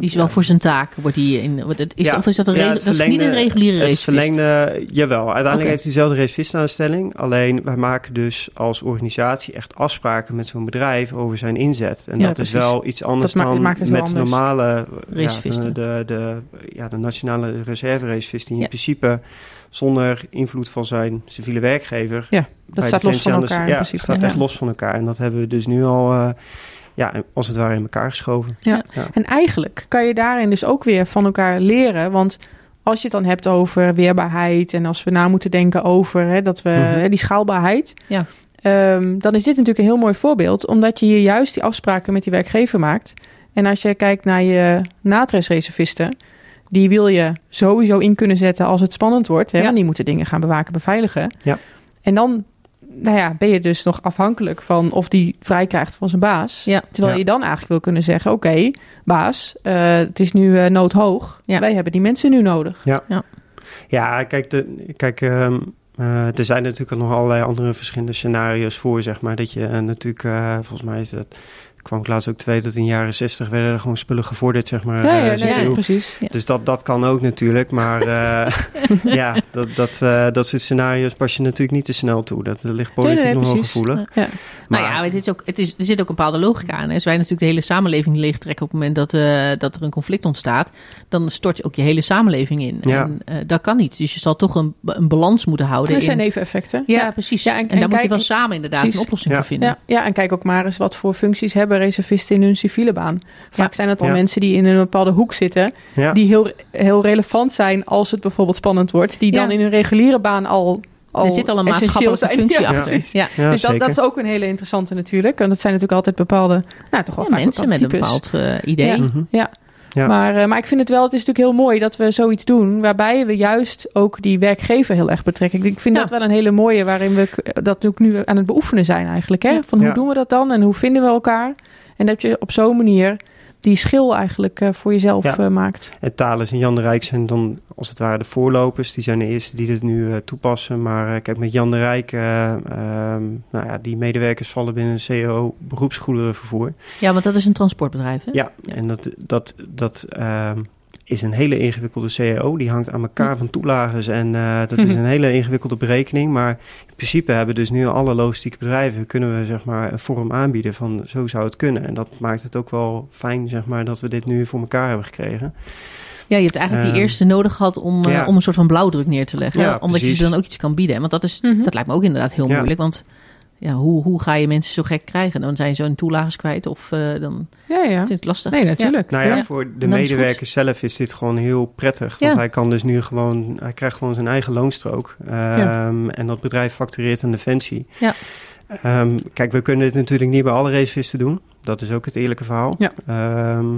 S2: die is wel voor zijn taak, wordt die in... Wat, het is,
S3: Ja.
S2: Of is dat een,
S3: Ja, het
S2: dat is niet een reguliere
S3: Het
S2: race?
S3: verlengde, jawel. Uiteindelijk heeft hij dezelfde reservistaanstelling. Alleen wij maken dus als organisatie echt afspraken met zo'n bedrijf over zijn inzet. En
S1: Ja,
S3: dat is
S1: precies.
S3: wel iets anders
S1: Dat
S3: dan met
S1: anders.
S3: normale ja,
S2: Reservisten.
S3: de, de, ja, de nationale reserve reservist die
S2: Ja.
S3: in principe zonder invloed van zijn civiele werkgever.
S1: Ja,
S3: bij
S1: staat los van elkaar
S3: Ja,
S1: principe.
S3: staat
S1: Ja.
S3: echt los van elkaar. En dat hebben we dus nu al, eh, ja, als het ware in elkaar geschoven.
S1: Ja. En eigenlijk kan je daarin dus ook weer van elkaar leren. Want als je het dan hebt over weerbaarheid en als we na moeten denken over hè, dat we,
S3: Mhm.
S1: hè, die schaalbaarheid.
S2: Ja.
S1: ehm, dan is dit natuurlijk een heel mooi voorbeeld, omdat je hier juist die afspraken met die werkgever maakt. En als je kijkt naar je natresreservisten, die wil je sowieso in kunnen zetten als het spannend wordt. Hè,
S2: Ja.
S1: Want die moeten dingen gaan bewaken, beveiligen.
S3: Ja.
S1: En dan nou ja, ben je dus nog afhankelijk van of die vrij krijgt van zijn baas.
S2: Ja.
S1: Terwijl
S3: Ja.
S1: je dan eigenlijk wil kunnen zeggen: Oké, baas, eh, het is nu eh, noodhoog.
S2: Ja.
S1: Wij hebben die mensen nu nodig.
S3: Ja, kijk, de, kijk ehm, eh, er zijn natuurlijk nog allerlei andere verschillende scenario's voor, zeg maar. Dat je natuurlijk, eh, volgens mij is dat, kwam ik laatst ook te weten dat in de jaren zestig werden er gewoon spullen gevorderd, zeg maar.
S1: Ja,
S3: eh,
S1: ja, nee, ja, precies.
S2: Ja.
S3: Dus dat, dat kan ook natuurlijk, maar eh, <laughs> ja, dat, dat, eh, dat soort scenario's pas je natuurlijk niet te snel toe. Dat ligt
S1: Nee,
S3: politiek
S1: nee,
S3: nog wel gevoelig.
S1: Ja.
S3: Maar,
S2: nou ja, het is ook, het is, er zit ook een bepaalde logica aan. Als wij natuurlijk de hele samenleving leegtrekken op het moment dat, eh, dat er een conflict ontstaat, dan stort je ook je hele samenleving in.
S3: Ja.
S2: En eh, dat kan niet. Dus je zal toch een, een balans moeten houden.
S1: Er zijn
S2: in,
S1: neveneffecten.
S2: ja, precies.
S1: Ja, en-
S2: en,
S1: en
S2: daar moet je wel samen inderdaad
S1: precies.
S2: een oplossing
S3: Ja.
S2: voor vinden.
S1: Ja, ja, en kijk ook maar eens wat voor functies hebben reservisten in hun civiele baan. Vaak
S2: Ja.
S1: zijn het al
S3: Ja.
S1: mensen die in een bepaalde hoek zitten,
S3: ja.
S1: die heel, heel relevant zijn als het bijvoorbeeld spannend wordt, die dan
S2: Ja.
S1: in hun reguliere baan al, al
S2: er zit al een maatschappelijke
S1: zijn. <laughs>
S2: functie
S1: Ja,
S2: achter. Ja.
S3: ja,
S1: dus dat, dat is ook een hele interessante natuurlijk. En dat zijn natuurlijk altijd bepaalde, nou toch wel
S2: Ja,
S1: vaak
S2: mensen met een bepaald eh, idee.
S1: Ja.
S3: Mhm.
S1: Ja.
S3: Ja.
S1: Maar, eh, maar ik vind het wel, het is natuurlijk heel mooi dat we zoiets doen, waarbij we juist ook die werkgever heel erg betrekken. Ik vind
S2: Ja.
S1: dat wel een hele mooie, waarin we k- dat ook nu aan het beoefenen zijn eigenlijk. Hè? Van hoe doen we dat dan en hoe vinden we elkaar? En dat je op zo'n manier die schil eigenlijk eh, voor jezelf
S3: Ja.
S1: eh, maakt.
S3: En Thales en Jan de Rijk zijn dan als het ware de voorlopers. Die zijn de eerste die dit nu eh, toepassen. Maar eh, kijk, met Jan de Rijk, eh, ehm, nou ja, die medewerkers vallen binnen een CEO beroepsgoederenvervoer.
S2: Ja, want dat is een transportbedrijf. Hè?
S3: Ja, en dat, dat, dat ehm, is een hele ingewikkelde CEO. Die hangt aan elkaar van toelages en eh, dat is <laughs> een hele ingewikkelde berekening. Maar in principe hebben dus nu alle logistieke bedrijven kunnen we zeg maar een vorm aanbieden van zo zou het kunnen. En dat maakt het ook wel fijn zeg maar dat we dit nu voor elkaar hebben gekregen.
S2: Ja, je hebt eigenlijk die
S3: Ehm,
S2: eerste nodig gehad om, eh, om een soort van blauwdruk neer te leggen.
S3: Ja,
S2: omdat je ze dan ook iets kan bieden. Want dat, is,
S1: Mhm.
S2: dat lijkt me ook inderdaad heel
S3: Ja.
S2: moeilijk. Want ja, hoe, hoe ga je mensen zo gek krijgen? Dan zijn ze hun toelages kwijt of eh, dan
S1: Ja, ja.
S2: vind ik het lastig.
S1: Nee, natuurlijk.
S3: Nou ja,
S2: Ja.
S3: voor de medewerker zelf is dit gewoon heel prettig. Want
S2: Ja.
S3: hij kan dus nu gewoon, hij krijgt gewoon zijn eigen loonstrook. Ehm, En dat bedrijf factureert aan Defensie.
S2: Ja.
S3: Ehm, kijk, we kunnen dit natuurlijk niet bij alle reservisten doen. Dat is ook het eerlijke verhaal.
S1: Ja.
S3: Ehm,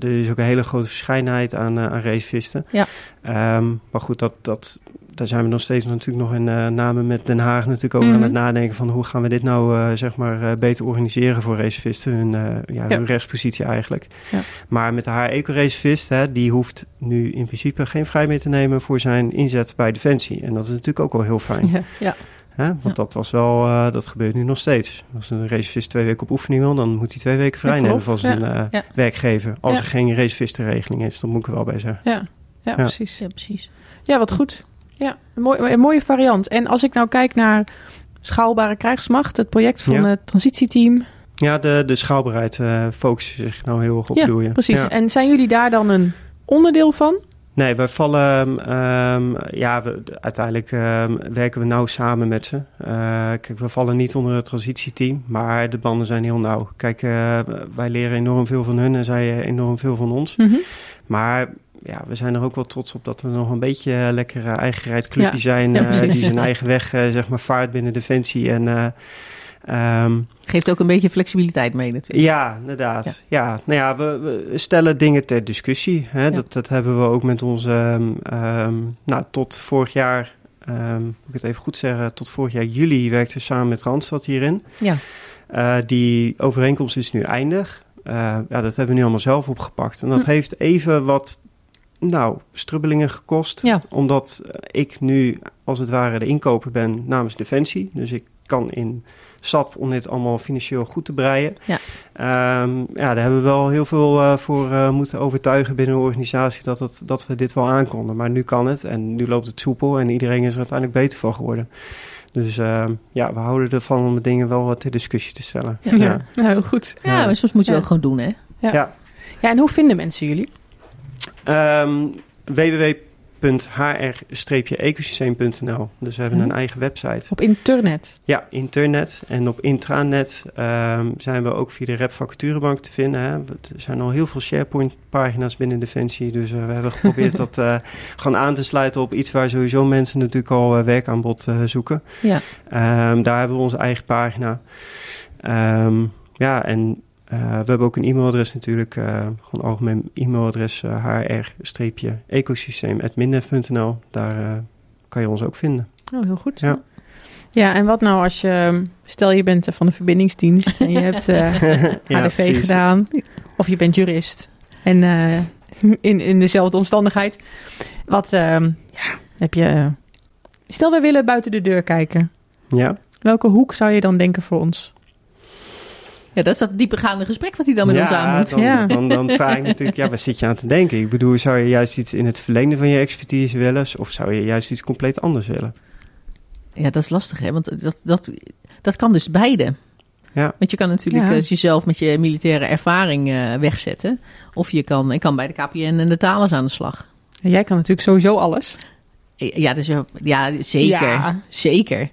S3: er is ook een hele grote verscheidenheid aan, eh, aan reservisten.
S2: Ja.
S3: Ehm, maar goed, dat, dat, daar zijn we nog steeds natuurlijk nog in uh, namen met Den Haag natuurlijk
S1: Mhm.
S3: aan het nadenken van hoe gaan we dit nou uh, zeg maar uh, beter organiseren voor reservisten, hun, uh, ja,
S1: Ja.
S3: hun rechtspositie eigenlijk.
S1: Ja.
S3: Maar met de haar eco-reservist, hè, die hoeft nu in principe geen vrij meer te nemen voor zijn inzet bij Defensie. En dat is natuurlijk ook wel heel fijn.
S1: Ja.
S3: Hè? Want
S1: Ja.
S3: dat was wel, uh, dat gebeurt nu nog steeds. Als een reservist twee weken op oefening wil, dan moet hij twee weken vrij nemen van zijn uh,
S2: Ja.
S3: werkgever. Als
S1: Ja.
S3: er geen reservistenregeling is, dat moet ik er wel bij zeggen.
S1: Ja. Ja, precies.
S2: Ja, precies.
S1: Ja, wat goed. Ja, een, mooi, een mooie variant. En als ik nou kijk naar schaalbare krijgsmacht, het project van
S3: Ja.
S1: het transitieteam.
S3: Ja, de, de schaalbaarheid uh, focust zich nou heel erg op,
S1: Ja, precies.
S3: Ja.
S1: En zijn jullie daar dan een onderdeel van?
S3: Nee, wij vallen. Um, ja, we, uiteindelijk um, werken we nauw samen met ze. Uh, kijk, we vallen niet onder het transitieteam, maar de banden zijn heel nauw. Kijk, uh, wij leren enorm veel van hun en zij enorm veel van ons.
S1: Mhm.
S3: Maar ja, we zijn er ook wel trots op dat we nog een beetje lekker eigen clubje
S1: Ja.
S3: zijn.
S1: Ja,
S3: uh, die zijn eigen weg zeg maar vaart binnen Defensie. En um,
S2: Geeft ook een beetje flexibiliteit mee natuurlijk.
S3: ja, inderdaad. Ja. ja, nou ja, we, we stellen dingen ter discussie. Hè?
S2: Ja.
S3: Dat, dat hebben we ook met onze... Um, nou, tot vorig jaar ehm, moet ik het even goed zeggen, tot vorig jaar juli werkte samen met Randstad hierin.
S2: Ja.
S3: Eh, die overeenkomst is nu eindig. Eh, ja, dat hebben we nu allemaal zelf opgepakt. En dat
S1: Hm.
S3: heeft even wat, nou, strubbelingen gekost.
S2: Ja.
S3: Omdat ik nu, als het ware, de inkoper ben namens Defensie. Dus ik kan in SAP om dit allemaal financieel goed te breien.
S2: Ja.
S3: Ehm, ja, daar hebben we wel heel veel eh, voor eh, moeten overtuigen binnen de organisatie dat, het, dat we dit wel aankonden. Maar nu kan het en nu loopt het soepel en iedereen is er uiteindelijk beter van geworden. Dus ehm, ja, we houden ervan om de dingen wel wat ter discussie te stellen.
S1: Ja,
S3: Ja.
S1: nou, heel goed.
S2: Ja, maar soms moet je
S1: Ja.
S2: wel gewoon doen, hè?
S1: Ja.
S3: Ja.
S1: Ja, en hoe vinden mensen jullie?
S3: Ehm www.hr-ecosysteem.nl Dus we hebben
S1: Mhm.
S3: een eigen website.
S1: Op internet.
S3: Ja, internet en op intranet ehm, zijn we ook via de Rep Vacaturebank te vinden. Hè. Er zijn al heel veel SharePoint-pagina's binnen Defensie. Dus eh, we hebben geprobeerd <laughs> dat eh, gewoon aan te sluiten op iets waar sowieso mensen natuurlijk al eh, werkaanbod zoeken.
S2: Ja.
S3: Ehm, daar hebben we onze eigen pagina. Ehm, ja, en eh, we hebben ook een e-mailadres natuurlijk. eh, gewoon algemeen e-mailadres uh, hr-ecosysteem.mindef.nl. Daar eh, kan je ons ook vinden.
S1: Oh, heel goed.
S3: Ja.
S1: Ja, en wat nou als je, stel je bent eh, van de verbindingsdienst en je hebt eh <laughs>
S3: Ja,
S1: HDV
S3: precies.
S1: gedaan, of je bent jurist en eh, in, in dezelfde omstandigheid. Wat ja, heb je, eh, stel we willen buiten de deur kijken.
S3: Ja.
S1: Welke hoek zou je dan denken voor ons?
S2: Ja, dat is dat diepergaande gesprek wat hij dan met ons aan moet.
S3: Dan,
S1: Ja.
S3: dan, dan vraag ik <laughs> natuurlijk, ja, waar zit je aan te denken? Ik bedoel, zou je juist iets in het verlengde van je expertise willen? Of zou je juist iets compleet anders willen?
S2: Ja, dat is lastig, hè? Want dat, dat, dat kan dus beide.
S3: Ja.
S2: Want je kan natuurlijk
S1: Ja.
S2: eh, jezelf met je militaire ervaring eh, wegzetten. Of je kan, ik kan bij de KPN en de talens aan de slag.
S1: En jij kan natuurlijk sowieso alles.
S2: Ja, dus, ja, ja zeker.
S1: Ja.
S2: Zeker.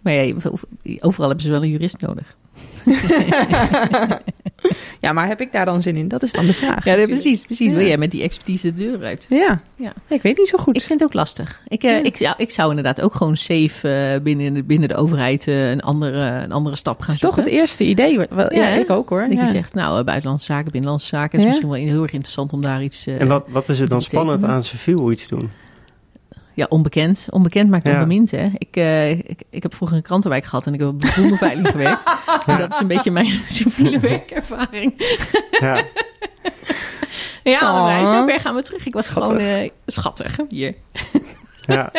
S2: Maar ja, overal hebben ze wel een jurist nodig. <laughs>
S1: Ja, maar heb ik daar dan zin in? Dat is dan de vraag.
S2: Ja, precies. precies.
S1: Ja.
S2: Wil jij met die expertise de deur uit?
S1: Ja.
S2: Ja.
S1: ik weet niet zo goed.
S2: Ik vind het ook lastig. Ik, eh,
S1: Ja.
S2: ik, ja, ik zou inderdaad ook gewoon safe eh, binnen, de, binnen de overheid eh, een, andere, een andere stap gaan
S1: dat is toch het eerste idee. Wel, ja, ik ook hoor.
S2: Dat
S1: Ja.
S2: je zegt, nou, buitenlandse zaken, binnenlandse zaken. Het is
S1: Ja.
S2: misschien wel heel erg interessant om daar iets... eh,
S3: En wat, wat is het dan spannend aan civiel iets doen?
S2: Ja, onbekend. Onbekend maakt
S3: Ja.
S2: onbemind, hè. Ik, eh, ik, ik heb vroeger een krantenwijk gehad en ik heb op de bloemenveiling <laughs> gewerkt. En dat is een beetje mijn <laughs> civiele werkervaring.
S3: Ja, <laughs>
S2: Ja. Zo ver gaan we terug. Ik was
S1: Schattig.
S2: gewoon eh, schattig. Hier.
S3: ja.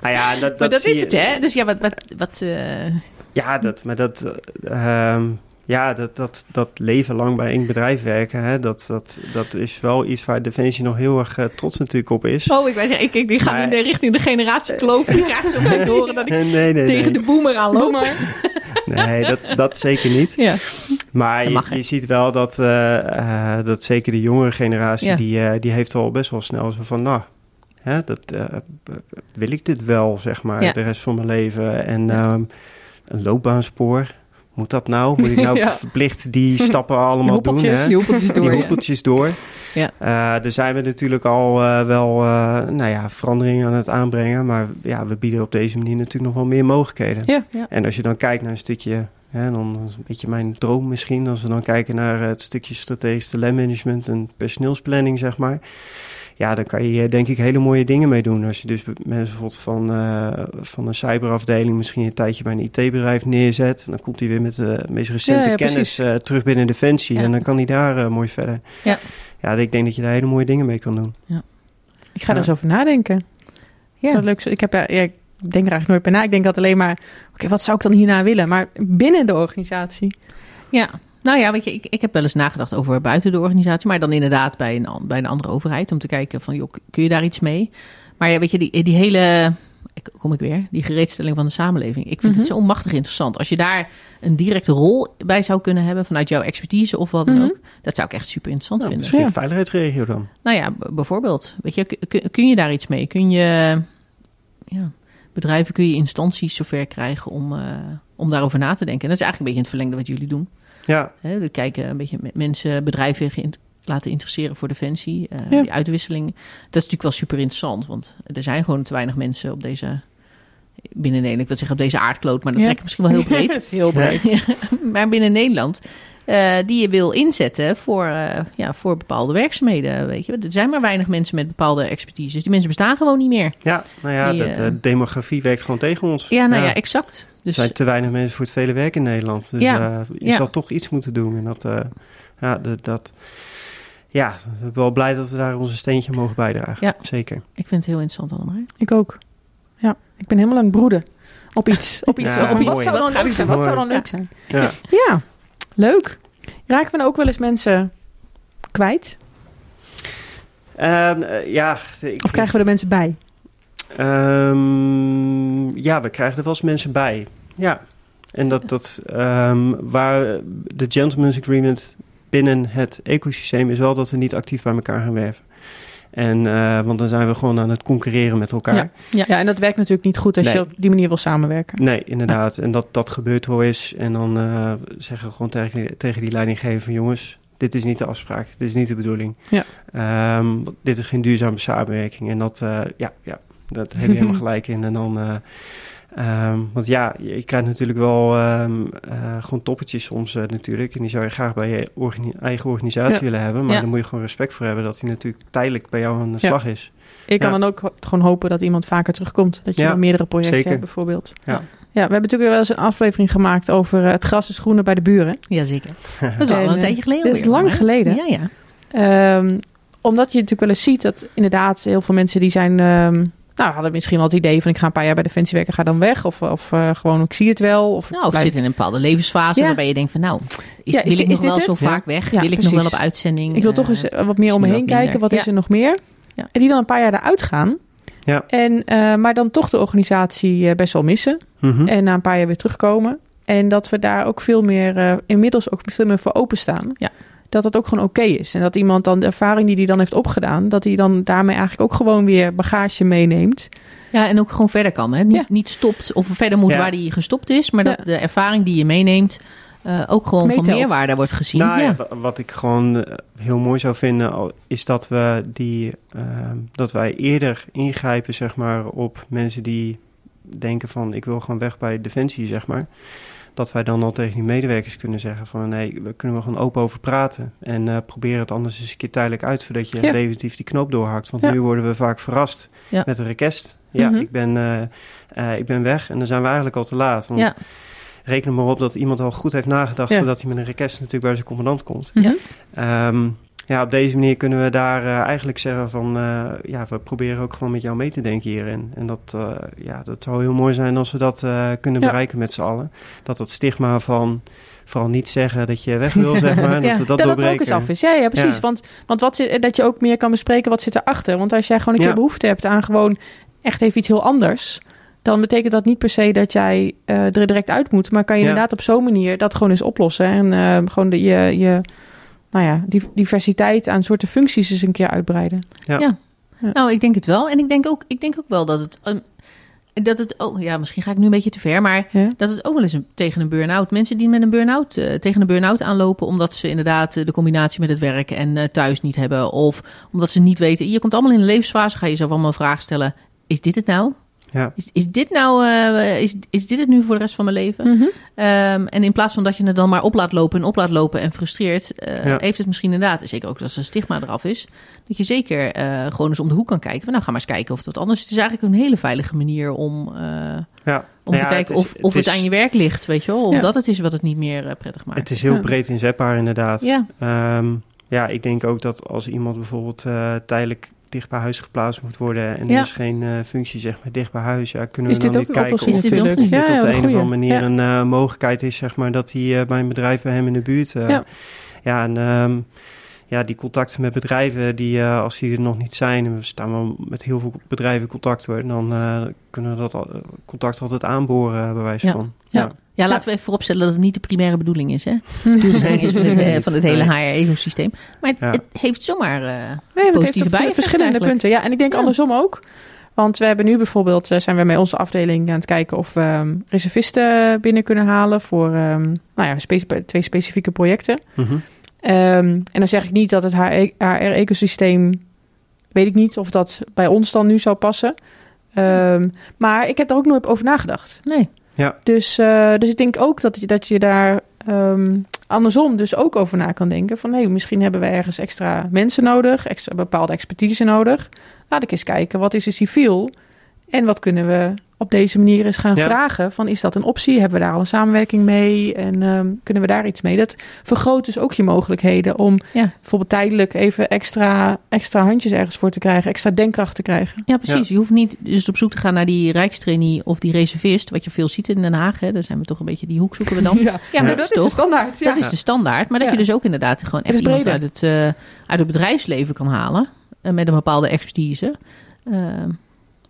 S3: Nou ja, dat, dat
S2: maar dat is
S3: je-
S2: het, hè? Dus ja, wat... wat, wat eh,
S3: Ja, dat, maar dat, eh, ehm, ja, dat, dat, dat leven lang bij één bedrijf werken, hè, dat, dat, dat is wel iets waar Defensie nog heel erg eh, trots natuurlijk op is.
S2: Oh, ik weet ik, ik, die gaan
S3: Maar-
S2: in de richting de generatiekloof. Die krijgt zo meteen te horen dat ik <laughs>
S3: nee, nee, nee.
S2: tegen de boomer aanloop. <laughs>
S3: Nee, dat, dat zeker niet.
S2: Ja.
S3: Maar je, ziet wel dat, eh, eh, dat zeker de jongere generatie,
S2: Ja.
S3: die, eh, die heeft al best wel snel zo van, nou, hè, dat, wil ik dit wel, zeg maar,
S2: Ja.
S3: de rest van mijn leven. En
S2: Ja.
S3: ehm, een loopbaanspoor, moet dat nou? Moet ik nou <laughs>
S1: Ja.
S3: verplicht die <laughs> stappen allemaal doen? Hè?
S2: Die hoepeltjes door.
S3: die
S2: ja.
S3: door.
S2: Ja.
S3: Eh, er zijn we natuurlijk al eh, wel eh, nou ja, veranderingen aan het aanbrengen. Maar ja, we bieden op deze manier natuurlijk nog wel meer mogelijkheden.
S1: Ja.
S2: Ja.
S3: En als je dan kijkt naar een stukje, hè, dan is een beetje mijn droom misschien. Als we dan kijken naar het stukje strategisch talentmanagement en personeelsplanning, zeg maar. Ja, dan kan je hier denk ik hele mooie dingen mee doen. Als je dus mensen bijvoorbeeld van, eh, van een cyberafdeling misschien een tijdje bij een IT-bedrijf neerzet. Dan komt hij weer met de meest recente
S1: Ja, ja,
S3: kennis eh, terug binnen Defensie.
S2: Ja.
S3: En dan kan hij daar eh, mooi verder.
S2: Ja.
S3: Ja, ik denk dat je daar hele mooie dingen mee kan doen.
S1: Ik ga er
S3: Ja.
S1: eens over nadenken.
S2: Ja.
S1: Zo leuk. Ik, heb, ja, ik denk er eigenlijk nooit bij na. Ik denk dat alleen maar, oké, wat zou ik dan hierna willen? Maar binnen de organisatie.
S2: Ja, nou ja, weet je, ik, ik heb wel eens nagedacht over buiten de organisatie, maar dan inderdaad bij een, bij een andere overheid om te kijken van, joh, kun je daar iets mee? Maar ja, weet je, die, die hele, kom ik weer, die gereedstelling van de samenleving. Ik vind
S1: Mhm.
S2: het zo onmachtig interessant. Als je daar een directe rol bij zou kunnen hebben vanuit jouw expertise of wat dan
S1: Mhm.
S2: ook, dat zou ik echt super interessant
S3: Nou,
S2: vinden.
S3: misschien
S1: Ja.
S3: een veiligheidsregio dan.
S2: Nou ja, bijvoorbeeld, weet je, kun- kun, kun je daar iets mee? Kun je, ja, bedrijven, kun je instanties zover krijgen om, eh, om daarover na te denken? En dat is eigenlijk een beetje in het verlengde wat jullie doen.
S3: Ja,
S2: Hè, we kijken een beetje mensen, bedrijven laten interesseren voor defensie. eh,
S1: Ja.
S2: Die uitwisseling. Dat is natuurlijk wel super interessant. Want er zijn gewoon te weinig mensen op deze. Binnen Nederland, ik wil zeggen op deze aardkloot, maar dat
S1: Ja.
S2: trekt misschien wel heel breed. <laughs>
S1: Heel breed. <laughs>
S2: Ja, maar binnen Nederland eh, die je wil inzetten voor, eh, ja, voor bepaalde werkzaamheden. Weet je. Er zijn maar weinig mensen met bepaalde expertise. Dus die mensen bestaan gewoon niet meer.
S3: Ja, nou ja,
S2: Die,
S3: de,
S2: eh,
S3: de demografie werkt gewoon tegen ons.
S2: Ja, nou ja, exact.
S3: Er
S2: Dus
S3: zijn te weinig mensen voor het vele werk in Nederland. Dus
S2: Ja,
S3: eh, je
S2: ja.
S3: zal toch iets moeten doen. En dat, eh, ja, dat, dat, ja, ik ben wel blij dat we daar onze steentje mogen bijdragen.
S2: Ja.
S3: Zeker.
S2: ik vind het heel interessant allemaal.
S1: Ik ook. Ja, ik ben helemaal aan het broeden op iets. Op iets.
S3: Ja,
S1: op, wat zou dan
S2: Wat
S1: leuk zijn? Wat zou dan leuk zijn?
S3: Ja.
S1: Leuk. Raken we dan ook wel eens mensen kwijt?
S3: Ehm, eh, ja, ik,
S1: Of krijgen we er mensen bij?
S3: Ehm, ja, we krijgen er wel eens mensen bij. Ja. En dat, dat ehm, waar de gentleman's agreement binnen het ecosysteem is wel dat we niet actief bij elkaar gaan werven. En, eh, want dan zijn we gewoon aan het concurreren met elkaar.
S1: Ja. Ja, en dat werkt natuurlijk niet goed als
S3: Nee.
S1: je op die manier wil samenwerken.
S3: Nee, inderdaad. En dat, dat gebeurt wel eens. En dan eh, zeggen we gewoon tegen, tegen die leidinggever van jongens, dit is niet de afspraak. Dit is niet de bedoeling.
S1: Ja.
S3: Ehm, dit is geen duurzame samenwerking. En dat, eh, ja, ja, dat heb je helemaal <laughs> gelijk in. En dan, eh, ehm, want ja, je, krijgt natuurlijk wel ehm, eh, gewoon toppetjes soms eh, natuurlijk. En die zou je graag bij je organi- eigen organisatie
S1: Ja.
S3: willen hebben. Maar
S2: Ja.
S3: dan moet je gewoon respect voor hebben dat hij natuurlijk tijdelijk bij jou aan de
S1: Ja.
S3: slag is.
S1: Ik kan dan ook gewoon hopen dat iemand vaker terugkomt. Dat je
S3: Ja,
S1: dan meerdere projecten
S3: zeker.
S1: hebt bijvoorbeeld.
S3: Ja.
S1: ja, we hebben natuurlijk wel eens een aflevering gemaakt over eh, het gras is groener bij de buren.
S2: Jazeker. <laughs> Dat is wel
S1: En,
S2: een tijdje geleden.
S1: dit is lang geleden.
S2: Ja, ja.
S1: Ehm, omdat je natuurlijk wel eens ziet dat inderdaad heel veel mensen die zijn... nou, hadden misschien wel het idee van ik ga een paar jaar bij Defensie werken, ga dan weg. Of, of eh, gewoon ik zie het wel. Of,
S2: Nou, of
S1: blijf-
S2: zit in een bepaalde levensfase
S1: Ja.
S2: waarbij je denkt van nou, is,
S1: Ja, is
S2: wil
S1: dit-
S2: ik nog
S1: is
S2: wel zo vaak weg?
S1: Ja,
S2: wil ik nog wel op uitzending?
S1: Ik wil toch eens eh, wat meer om me heen kijken.
S2: minder.
S1: Wat is er nog meer?
S2: Ja.
S1: En die dan een paar jaar eruit gaan.
S3: Ja.
S1: En, eh, maar dan toch de organisatie eh, best wel missen.
S3: Mhm.
S1: En na een paar jaar weer terugkomen. En dat we daar ook veel meer, eh, inmiddels ook veel meer voor openstaan.
S2: Ja.
S1: Dat het ook gewoon oké is. En dat iemand dan de ervaring die hij dan heeft opgedaan, dat hij dan daarmee eigenlijk ook gewoon weer bagage meeneemt.
S2: Ja, en ook gewoon verder kan. Hè? Niet,
S1: Ja.
S2: niet stopt of verder moet
S3: Ja.
S2: waar die gestopt is. Maar dat
S1: Ja.
S2: de ervaring die je meeneemt eh, ook gewoon van meerwaarde wordt gezien.
S3: Nou ja,
S2: ja.
S3: wa- wat ik gewoon eh, heel mooi zou vinden, is dat we die, ehm, dat wij eerder ingrijpen, zeg maar, op mensen die denken van ik wil gewoon weg bij Defensie, zeg maar. Dat wij dan al tegen die medewerkers kunnen zeggen van nee, we kunnen we gewoon open over praten. En eh probeer het anders eens een keer tijdelijk uit, zodat je
S1: Ja.
S3: definitief die knoop doorhakt. Want
S1: Ja.
S3: nu worden we vaak verrast
S2: Ja.
S3: met een request. Ja,
S1: Mhm.
S3: ik, ben, eh, eh, ik ben weg en dan zijn we eigenlijk al te laat. Want
S2: Ja.
S3: reken er maar op dat iemand al goed heeft nagedacht voordat hij met een request natuurlijk bij zijn commandant komt. Ehm, ja, op deze manier kunnen we daar eh, eigenlijk zeggen van... eh, ja, we proberen ook gewoon met jou mee te denken hierin. En dat, eh, ja, dat zou heel mooi zijn als we dat kunnen
S1: Ja.
S3: bereiken met z'n allen. Dat dat stigma van vooral niet zeggen dat je weg wil, zeg <laughs> maar.
S2: Ja,
S3: Dat we dat
S1: dat het ook eens af is. Ja, ja precies.
S3: Ja.
S1: Want, want wat zit, dat je ook meer kan bespreken wat zit erachter. Want als jij gewoon een keer behoefte hebt aan gewoon echt even iets heel anders. Dan betekent dat niet per se dat jij er direct uit moet. Maar kan je inderdaad op zo'n manier dat gewoon eens oplossen. En gewoon de, je, je nou ja, die diversiteit aan soorten functies eens een keer uitbreiden.
S3: Ja.
S2: Nou, ik denk het wel. En ik denk ook, ik denk ook wel dat het. ehm, dat het ook, ja, misschien ga ik nu een beetje te ver, maar
S1: Ja.
S2: dat het ook wel eens een, tegen een burn-out. Mensen die met een burn-out, eh, tegen een burn-out aanlopen, omdat ze inderdaad eh, de combinatie met het werk en eh, thuis niet hebben. Of omdat ze niet weten. Je komt allemaal in een levensfase, ga je zo allemaal vragen stellen. Is dit het nou?
S3: Ja.
S2: Is, is dit nou, eh, is, is dit het nu voor de rest van mijn leven?
S1: Mhm.
S2: Ehm, en in plaats van dat je het dan maar op laat lopen en op laat lopen en frustreert, eh,
S3: Ja.
S2: heeft het misschien inderdaad, zeker ook als er een stigma eraf is, dat je zeker eh, gewoon eens om de hoek kan kijken. Van, nou, ga maar eens kijken of dat anders is. Het is eigenlijk een hele veilige manier om,
S3: Ja.
S2: om
S3: Nou
S2: te
S3: ja,
S2: kijken
S3: het is-
S2: of, of het,
S3: is-
S2: aan je werk ligt, weet je wel. Of
S1: Ja.
S2: dat het is wat het niet meer prettig maakt.
S3: Het is heel breed inzetbaar inderdaad.
S2: Ja.
S3: Ehm, ja, ik denk ook dat als iemand bijvoorbeeld tijdelijk dicht bij huis geplaatst moet worden en
S2: Ja.
S3: er is geen eh, functie zeg maar dicht bij huis, ja, kunnen we dan niet kijken of
S2: dit
S3: dit,
S2: ook
S3: dit
S1: niet? Ja,
S3: op de een of andere manier een eh, mogelijkheid is, zeg maar, dat hij eh, bij een bedrijf bij hem in de buurt.
S1: Ja.
S3: ja. en ehm, ja, die contacten met bedrijven, die, eh, als die er nog niet zijn, en we staan wel met heel veel bedrijven in contact hoor, dan eh, kunnen we dat al- contact altijd aanboren, bij wijze
S2: Ja.
S3: van.
S2: Ja. Ja, laten we even vooropstellen dat het niet de primaire bedoeling is. Hè? <laughs> Doelstelling is van het, eh, van het hele. HR-ecosysteem. Maar het,
S3: Ja.
S2: het heeft zomaar... eh,
S1: Nee, maar het heeft
S2: positieve bijeffecten
S1: verschillende
S2: eigenlijk.
S1: punten. Ja, en ik denk
S2: Ja.
S1: andersom ook. Want we hebben nu bijvoorbeeld, zijn we met onze afdeling aan het kijken of we ehm, reservisten binnen kunnen halen voor ehm, nou ja, spe- twee specifieke projecten.
S3: Mhm.
S1: Ehm, en dan zeg ik niet dat het HR-ecosysteem, weet ik niet of dat bij ons dan nu zou passen. Ehm, maar ik heb daar ook nooit over nagedacht.
S2: nee.
S1: Dus, eh, dus ik denk ook dat je, dat je daar ehm, andersom dus ook over na kan denken van... hé, misschien hebben we ergens extra mensen nodig, extra bepaalde expertise nodig. Laat ik eens kijken, wat is er civiel en wat kunnen we op deze manier eens gaan
S3: Ja.
S1: vragen van... is dat een optie? Hebben we daar al een samenwerking mee? En ehm, kunnen we daar iets mee? Dat vergroot dus ook je mogelijkheden om
S2: Ja.
S1: bijvoorbeeld tijdelijk even extra, extra handjes ergens voor te krijgen, extra denkkracht te krijgen.
S2: Ja, precies. Je hoeft niet dus op zoek te gaan naar die rijkstrainee of die reservist, wat je veel ziet in Den Haag. Hè. Daar zijn we toch een beetje, die hoek zoeken we dan. <laughs>
S1: Ja,
S2: Ja, maar
S1: dat,
S2: dat
S1: is de standaard. Ja.
S2: Dat is de standaard. Maar dat
S1: Ja.
S2: je dus ook inderdaad gewoon echt iemand uit het, eh, uit het bedrijfsleven kan halen. eh, met een bepaalde expertise. Eh,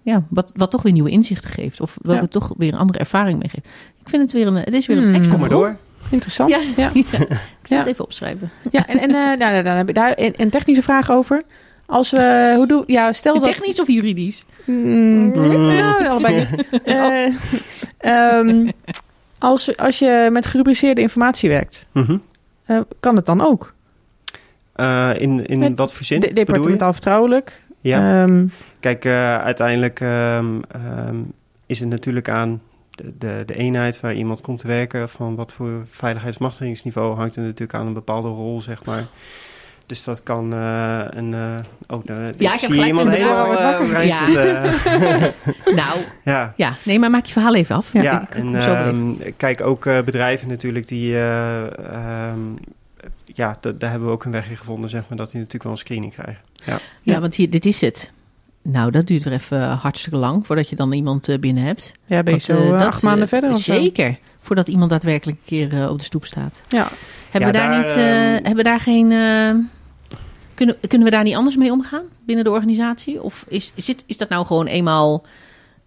S2: ja, wat, wat toch weer nieuwe inzichten geeft. Of welke
S1: Ja.
S2: toch weer een andere ervaring meegeeft. Ik vind het weer een, het is weer een
S1: Hmm.
S2: extra
S3: Kom maar door.
S1: Interessant.
S2: Ja.
S1: Ja. <laughs>
S2: Ja. Ik zal
S1: Ja.
S2: het even opschrijven.
S1: Ja, en, en eh, nou, nou, dan heb ik daar een, een technische vraag over. Als we, hoe doe, ja, stel dat...
S2: Technisch of juridisch?
S1: Mm,
S3: Mm.
S1: ja, allebei niet. <laughs> Eh, ehm, als, als je met gerubriceerde informatie werkt,
S3: Mhm.
S1: eh, kan het dan ook?
S3: Eh, in in
S1: Met
S3: wat voor zin?
S1: De, departementaal vertrouwelijk.
S3: Ja.
S1: Ehm,
S3: Kijk, eh, uiteindelijk ehm, ehm, is het natuurlijk aan de, de, de eenheid waar iemand komt te werken, van wat voor veiligheidsmachtigingsniveau hangt er natuurlijk aan een bepaalde rol, zeg maar. Dus dat kan een. eh oh, nou,
S2: heb
S3: zie
S2: gelijk
S3: iemand
S2: toen de
S3: helemaal eh, overeind
S2: Ja. <laughs> Nou,
S3: ja.
S2: ja. Nee, maar maak je verhaal even af.
S3: Ja,
S2: ik, ik
S3: en
S2: kom zo
S3: kijk, ook eh, bedrijven natuurlijk die, eh, ja, da- daar hebben we ook een weg in gevonden, zeg maar, dat die natuurlijk wel een screening krijgen. Ja,
S2: Ja, want hier, dit is het. Nou, dat duurt weer even hartstikke lang voordat je dan iemand eh, binnen hebt.
S1: ja, ben je
S2: Want,
S1: zo
S2: eh,
S1: eh,
S2: dat,
S1: acht maanden
S2: eh,
S1: verder of zo?
S2: Zeker. Voordat iemand daadwerkelijk een keer eh, op de stoep staat.
S1: Ja.
S2: Hebben
S3: Ja,
S2: we daar,
S3: daar,
S2: niet, eh,
S3: ehm,
S2: hebben we daar geen. eh, kunnen, kunnen we daar niet anders mee omgaan binnen de organisatie? Of is, is, het, is dat nou gewoon eenmaal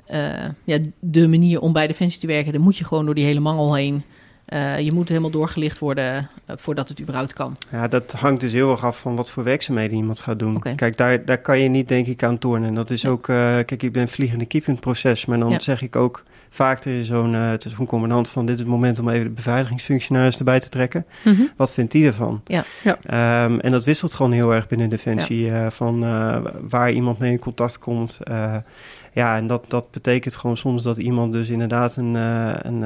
S2: eh, ja, de manier om bij Defensie te werken? Dan moet je gewoon door die hele mangel heen. Eh, je moet helemaal doorgelicht worden eh, voordat het überhaupt kan.
S3: Ja, dat hangt dus heel erg af van wat voor werkzaamheden iemand gaat doen. Kijk, daar, daar kan je niet denk ik aan tornen. En dat is ook, eh, kijk, ik ben vliegende kiep in het proces, maar dan
S2: Ja.
S3: zeg ik ook vaak tegen zo'n tegen zo'n commandant van dit is het moment om even de beveiligingsfunctionaris erbij te trekken.
S1: Mhm.
S3: Wat vindt die ervan?
S2: Ja.
S1: Ja.
S3: Ehm, en dat wisselt gewoon heel erg binnen Defensie, eh, van eh, waar iemand mee in contact komt. Ja, en dat, dat betekent gewoon soms dat iemand dus inderdaad een, een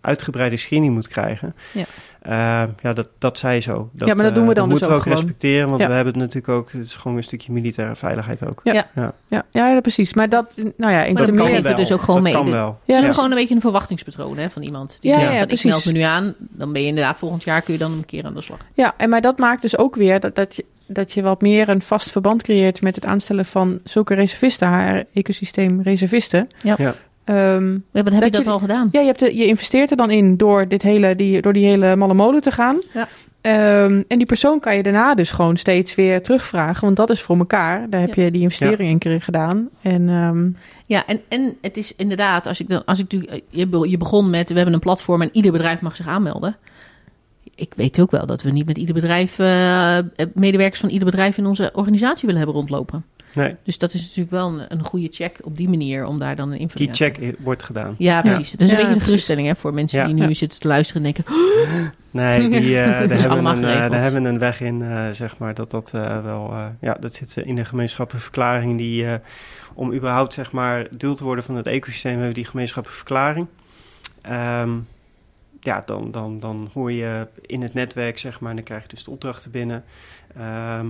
S3: uitgebreide screening moet krijgen.
S2: Ja.
S3: Eh, ja, dat, dat zij zo. Dat,
S1: Ja, maar dat doen we
S3: eh,
S1: dan dus
S3: moeten we
S1: ook gewoon.
S3: respecteren, want
S1: Ja.
S3: we hebben het natuurlijk ook, het is gewoon een stukje militaire veiligheid ook.
S1: Ja.
S2: Ja.
S3: ja.
S1: Ja, ja, ja, precies. Maar dat, nou ja, in
S2: dat
S1: de
S2: kan
S1: meer...
S2: even dus ook gewoon
S3: dat
S2: mee.
S3: kan
S2: Dit-
S3: wel.
S1: Ja, dat
S2: dat
S1: is-
S2: gewoon een beetje een verwachtingspatroon hè, van iemand. Die
S1: Ja,
S2: denkt
S1: ja,
S2: van, ik meld me nu aan, dan ben je inderdaad volgend jaar kun je dan een keer aan de slag.
S1: Ja, en maar dat maakt dus ook weer dat, dat, je, dat je wat meer een vast verband creëert met het aanstellen van zulke reservisten, HR-ecosysteem reservisten.
S2: Ja.
S3: Ja.
S1: Ehm,
S2: Ja, dan heb
S1: Dat
S2: je dat
S1: je-
S2: al gedaan.
S1: ja, je, hebt de, je investeert er dan in door, dit hele, die, door die hele malle molen te gaan.
S2: Ja.
S1: Ehm, en die persoon kan je daarna dus gewoon steeds weer terugvragen, want dat is voor elkaar. Daar heb
S2: Ja.
S1: je die investering een keer gedaan. En ehm,
S2: Ja, en, en het is inderdaad, als ik dan, als ik natuurlijk, je, je begon met, we hebben een platform en ieder bedrijf mag zich aanmelden. Ik weet ook wel dat we niet met ieder bedrijf, eh, medewerkers van ieder bedrijf in onze organisatie willen hebben rondlopen.
S3: Nee,
S2: Dus dat is natuurlijk wel een, een goede check op die manier om daar dan een
S3: die
S2: invulling aan te
S3: check wordt gedaan.
S2: Ja, precies. Dat is een
S1: Ja,
S2: beetje de geruststelling hè, voor mensen
S3: Ja.
S2: die nu
S1: Ja.
S2: zitten te luisteren en denken, <gasps>
S3: Nee, die, eh, <laughs> daar, hebben een, eh, daar hebben we een weg in, eh, zeg maar, dat dat eh, wel, eh, ja, dat zit in de gemeenschappelijke verklaring die, eh, om überhaupt, zeg maar, deel te worden van het ecosysteem, hebben we die gemeenschappelijke verklaring. Ehm, ja, dan, dan, dan hoor je in het netwerk, zeg maar, en dan krijg je dus de opdrachten binnen. Ehm,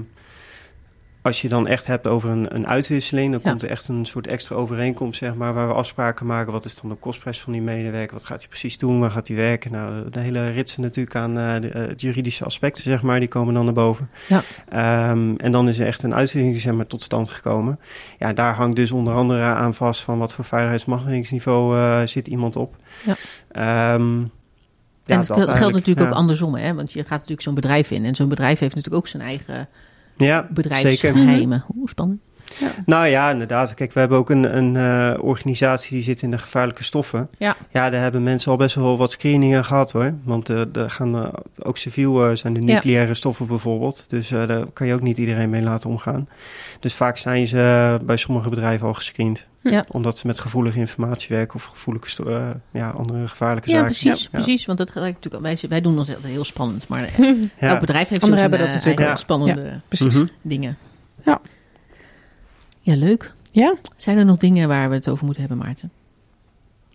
S3: als je dan echt hebt over een, een uitwisseling, dan
S2: Ja.
S3: komt er echt een soort extra overeenkomst, zeg maar, waar we afspraken maken. Wat is dan de kostprijs van die medewerker? Wat gaat hij precies doen? Waar gaat hij werken? Nou, de hele ritsen natuurlijk aan eh, de, eh, het juridische aspecten, zeg maar, die komen dan naar boven.
S2: Ja.
S3: Ehm, en dan is er echt een uitwisseling, zeg maar, tot stand gekomen. Ja, daar hangt dus onder andere aan vast van wat voor veiligheidsmachtigingsniveau eh zit iemand op.
S2: Ja.
S3: Ehm, ja,
S2: en
S3: dat
S2: geldt natuurlijk
S3: ja.
S2: ook andersom, hè? want je gaat natuurlijk zo'n bedrijf in en zo'n bedrijf heeft natuurlijk ook zijn eigen
S3: Ja, zeker.
S2: bedrijfsgeheimen. Hoe spannend.
S3: Nou ja, inderdaad. Kijk, we hebben ook een, een eh, organisatie die zit in de gevaarlijke stoffen.
S2: Ja.
S3: Ja, daar hebben mensen al best wel wat screeningen gehad hoor. Want eh er gaan eh, ook civiel eh, zijn de
S2: Ja.
S3: nucleaire stoffen bijvoorbeeld. Dus eh, daar kan je ook niet iedereen mee laten omgaan. Dus vaak zijn ze eh, bij sommige bedrijven al gescreend.
S2: Ja.
S3: Omdat ze met gevoelige informatie werken of gevoelige eh, ja, andere gevaarlijke
S2: Ja,
S3: zaken.
S2: precies.
S3: Ja.
S2: precies want dat gelijk natuurlijk, wij, wij doen ons altijd heel spannend, maar eh, <laughs>
S3: Ja.
S2: elk bedrijf heeft
S1: Anderen
S2: zo zijn
S1: hebben dat
S2: eh,
S1: natuurlijk
S2: spannende
S1: precies.
S3: Mhm.
S2: dingen.
S1: Ja.
S2: Ja, leuk.
S1: Ja?
S2: Zijn er nog dingen waar we het over moeten hebben, Maarten?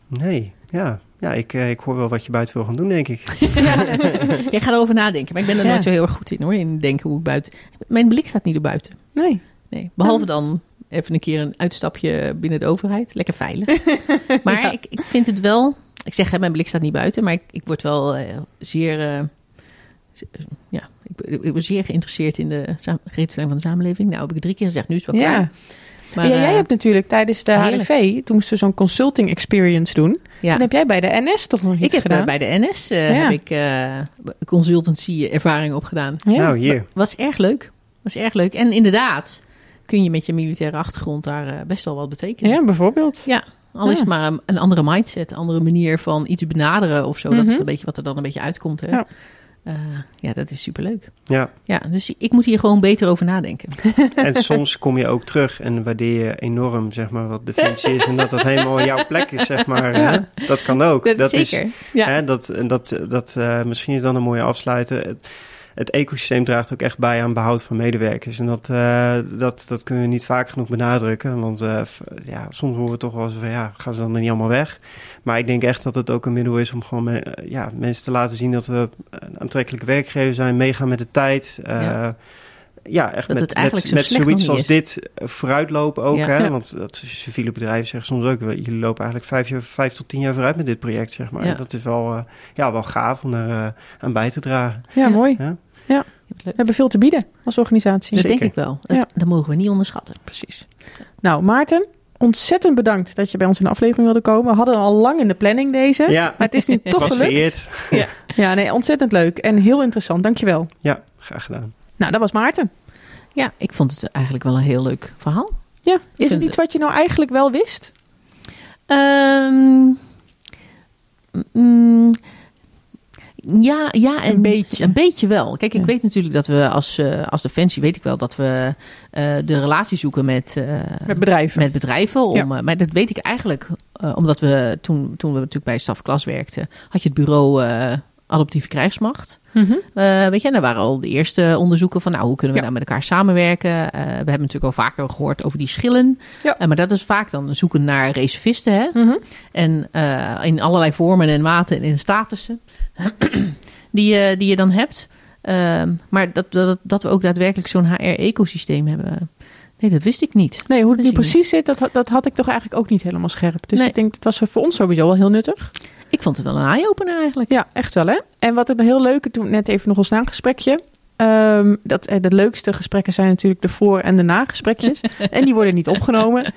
S3: Nee, ja. ja, ik, eh, ik hoor wel wat je buiten wil gaan doen, denk ik. <laughs>
S2: Jij gaat erover nadenken, maar ik ben er
S1: Ja.
S2: nooit zo heel erg goed in hoor. In denken hoe ik buiten. Mijn blik staat niet erbuiten.
S1: Nee.
S2: Nee, behalve dan even een keer een uitstapje binnen de overheid. Lekker veilig. <laughs> maar
S1: Ja.
S2: ik, ik vind het wel... Ik zeg, hè, mijn blik staat niet buiten, maar ik, ik word wel eh, zeer... eh, ja, ik, ben- ik ben zeer geïnteresseerd in de regelstelling van de samenleving. Nou, heb ik drie keer gezegd, nu is het wel
S1: Ja.
S2: klaar. Maar,
S1: ja, jij
S2: eh,
S1: hebt natuurlijk tijdens de
S2: heerlijk.
S1: HRV, toen moesten we zo'n consulting experience doen.
S2: ja.
S1: Toen heb jij bij de NS toch nog iets
S2: Ik heb
S1: gedaan?
S2: eh, bij de NS eh,
S1: Ja.
S2: heb ik eh, consultancy ervaring opgedaan.
S1: Ja.
S3: Nou, hier.
S2: Was erg leuk. Was erg leuk. En inderdaad, kun je met je militaire achtergrond daar eh, best wel wat betekenen.
S1: ja, bijvoorbeeld.
S2: Ja, al is het maar een, een andere mindset, een andere manier van iets benaderen of zo. Dat is
S1: Mhm.
S2: een beetje wat er dan een beetje uitkomt. Hè?
S1: Ja.
S2: Ja. dat is superleuk.
S3: Ja.
S2: Ja, dus ik moet hier gewoon beter over nadenken. <laughs>
S3: En soms kom je ook terug en waardeer je enorm, zeg maar, wat defensie is. En dat dat helemaal jouw plek is, zeg maar.
S1: Ja.
S3: Hè? Dat kan ook.
S2: Dat, is zeker. ja.
S3: Hè, dat, en dat, dat, eh, misschien is dan een mooie afsluiten. Het, ecosysteem draagt ook echt bij aan behoud van medewerkers. En dat, eh, dat, dat kunnen we niet vaak genoeg benadrukken. Want eh, ja, soms horen we toch wel eens van ja, gaan ze dan niet allemaal weg. Maar ik denk echt dat het ook een middel is om gewoon eh, ja, mensen te laten zien dat we een aantrekkelijke werkgever zijn, meegaan met de tijd.
S2: Ja.
S3: echt
S2: Dat
S3: met,
S2: het eigenlijk
S3: met,
S2: zo
S3: met
S2: slecht
S3: zoiets als dit eh, vooruitlopen ook.
S2: Ja.
S3: Hè?
S1: Ja.
S3: Want dat civiele bedrijven zeggen soms ook, we- jullie lopen eigenlijk vijf, jaar, vijf tot tien jaar vooruit met dit project, zeg maar.
S2: Ja.
S3: Dat is wel, eh, ja, wel gaaf om daar eh, aan bij te dragen.
S1: Ja, mooi.
S3: Ja.
S1: We hebben veel te bieden als organisatie.
S2: Dat denk
S3: Zeker.
S2: ik wel.
S1: Ja.
S2: Dat, dat mogen we niet onderschatten.
S1: Precies. Nou, Maarten, ontzettend bedankt dat je bij ons in de aflevering wilde komen. We hadden al lang in de planning deze.
S3: Ja,
S1: Maar het is nu <laughs> toch gelukt.
S3: vereerd.
S1: Ja, nee, ontzettend leuk en heel interessant. Dankjewel.
S3: Ja, graag gedaan.
S1: Nou, dat was Maarten.
S2: Ja, ik vond het eigenlijk wel een heel leuk verhaal.
S1: Ja, is het iets wat je nou eigenlijk wel wist?
S2: Ehm, mm, ja, ja, en
S1: Een beetje.
S2: Een beetje wel. Kijk, ik
S1: Ja.
S2: weet natuurlijk dat we als, eh, als Defensie, weet ik wel, dat we eh, de relatie zoeken met, eh,
S1: Met bedrijven.
S2: met bedrijven. Om,
S1: Ja.
S2: maar dat weet ik eigenlijk, omdat we toen, toen we natuurlijk bij Stafklas werkten, had je het bureau Adoptieve Krijgsmacht. Eh, weet je, en daar waren al de eerste onderzoeken van, nou, hoe kunnen we
S1: Ja.
S2: nou met elkaar samenwerken? Eh, we hebben natuurlijk al vaker gehoord over die schillen.
S1: Ja.
S2: Eh, maar dat is vaak dan zoeken naar reservisten, hè?
S1: Mhm.
S2: En in allerlei vormen en maten en in statussen <clears throat> die, je, die je dan hebt. Ehm, maar dat, dat, dat we ook daadwerkelijk zo'n HR-ecosysteem hebben. Nee, dat wist ik niet.
S1: Nee, hoe het
S2: Dat
S1: nu precies zit, dat, had- dat had ik toch eigenlijk ook niet helemaal scherp. Dus
S2: Nee.
S1: ik denk, het was voor ons sowieso wel heel nuttig.
S2: Ik vond het wel een eye-opener eigenlijk.
S1: Ja, echt wel hè. En wat het heel leuke, toen net even nog ons nagesprekje. Ehm dat, eh, de leukste gesprekken zijn natuurlijk de voor- en de nagesprekjes. <laughs> en die worden niet opgenomen.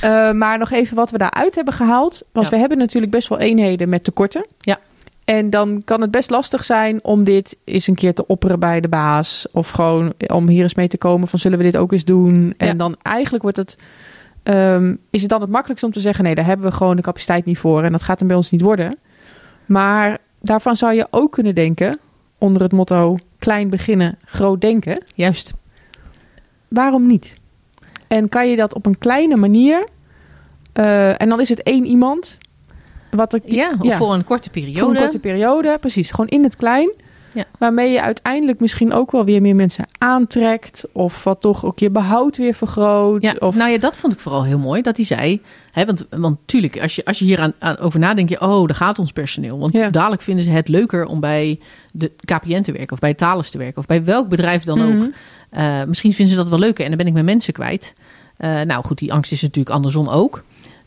S1: Eh, maar nog even wat we daaruit hebben gehaald. Want
S2: Ja.
S1: we hebben natuurlijk best wel eenheden met tekorten.
S2: Ja.
S1: En dan kan het best lastig zijn om dit eens een keer te opperen bij de baas. Of gewoon om hier eens mee te komen van zullen we dit ook eens doen. En
S2: Ja.
S1: dan eigenlijk wordt het, ehm, is het dan het makkelijkst om te zeggen nee, daar hebben we gewoon de capaciteit niet voor. En dat gaat hem bij ons niet worden. Maar daarvan zou je ook kunnen denken, onder het motto klein beginnen, groot denken.
S2: Juist.
S1: Waarom niet? En kan je dat op een kleine manier, eh, en dan is het één iemand, wat er
S2: Ja, of
S1: Ja.
S2: voor een korte periode.
S1: voor een korte periode, precies, gewoon in het klein.
S2: Ja.
S1: Waarmee je uiteindelijk misschien ook wel weer meer mensen aantrekt. Of wat toch ook je behoud weer vergroot.
S2: Ja,
S1: of,
S2: nou ja, dat vond ik vooral heel mooi dat hij zei. Hè, want, want tuurlijk, als je, als je hier aan, aan over nadenkt, je, oh, daar gaat ons personeel. Want
S1: Ja.
S2: dadelijk vinden ze het leuker om bij de KPN te werken, of bij Thales te werken, of bij welk bedrijf dan
S1: Mhm.
S2: ook. Eh, misschien vinden ze dat wel leuker en dan ben ik mijn mensen kwijt. Eh, nou goed, die angst is natuurlijk andersom ook.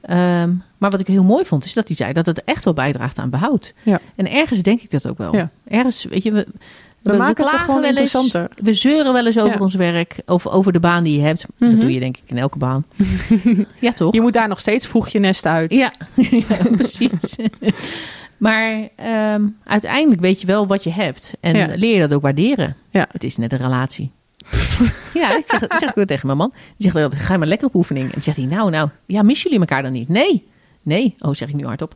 S2: Ehm, maar wat ik heel mooi vond, is dat hij zei dat het echt wel bijdraagt aan behoud.
S1: Ja.
S2: En ergens denk ik dat ook wel.
S1: Ja.
S2: Ergens, weet je, we,
S1: we, maken het toch gewoon
S2: eens.
S1: interessanter.
S2: We zeuren wel eens over
S1: Ja.
S2: ons werk, of over de baan die je hebt.
S1: Mhm.
S2: Dat doe je denk ik in elke baan. <laughs> ja, toch?
S1: Je moet daar nog steeds vroeg je nest uit.
S2: Ja, <laughs> precies. <laughs> maar ehm, uiteindelijk weet je wel wat je hebt. En leer je dat ook waarderen.
S1: Ja.
S2: Het is net een relatie. Ja, ik zeg, dat zeg ik ook tegen mijn man. Die zegt, ga maar lekker op oefening. En dan zegt hij, nou, nou, ja, missen jullie elkaar dan niet? Nee. Nee, oh zeg ik nu hardop.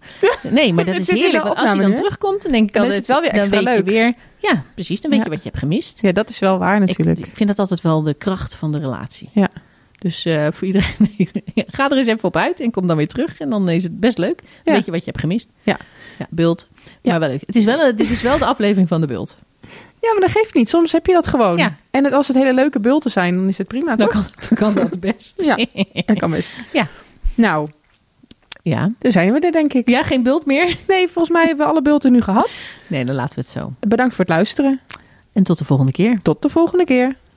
S2: Nee, maar dat <laughs> is heerlijk. Want als je dan terugkomt, dan denk ik
S1: Dan is het wel weer extra leuk.
S2: Weer, ja, precies. Dan weet
S1: Ja.
S2: je wat je hebt gemist.
S1: Ja, dat is wel waar natuurlijk.
S2: ik vind dat altijd wel de kracht van de relatie.
S1: Ja.
S2: Dus eh, voor iedereen, <laughs> ga er eens even op uit en kom dan weer terug. En dan is het best leuk.
S1: Ja.
S2: weet je wat je hebt gemist.
S1: Ja.
S2: Ja, bult.
S1: Ja.
S2: Maar wel leuk. Het is wel, eh, dit is wel de aflevering van de bult.
S1: Ja, maar dat geeft niet. Soms heb je dat gewoon.
S2: Ja.
S1: En het, als het hele leuke bulten zijn, dan is het prima,
S2: Dan
S1: toch?
S2: kan, dan kan dat best.
S1: Ja. Dat kan best. <laughs>
S2: Ja.
S1: Nou,
S2: Ja.
S1: Dan zijn we er, denk ik.
S2: Ja, geen bult meer? <laughs>
S1: Nee, volgens mij hebben we alle bulten nu gehad.
S2: Nee, dan laten we het zo.
S1: Bedankt voor het luisteren.
S2: En tot de volgende keer.
S1: Tot de volgende keer.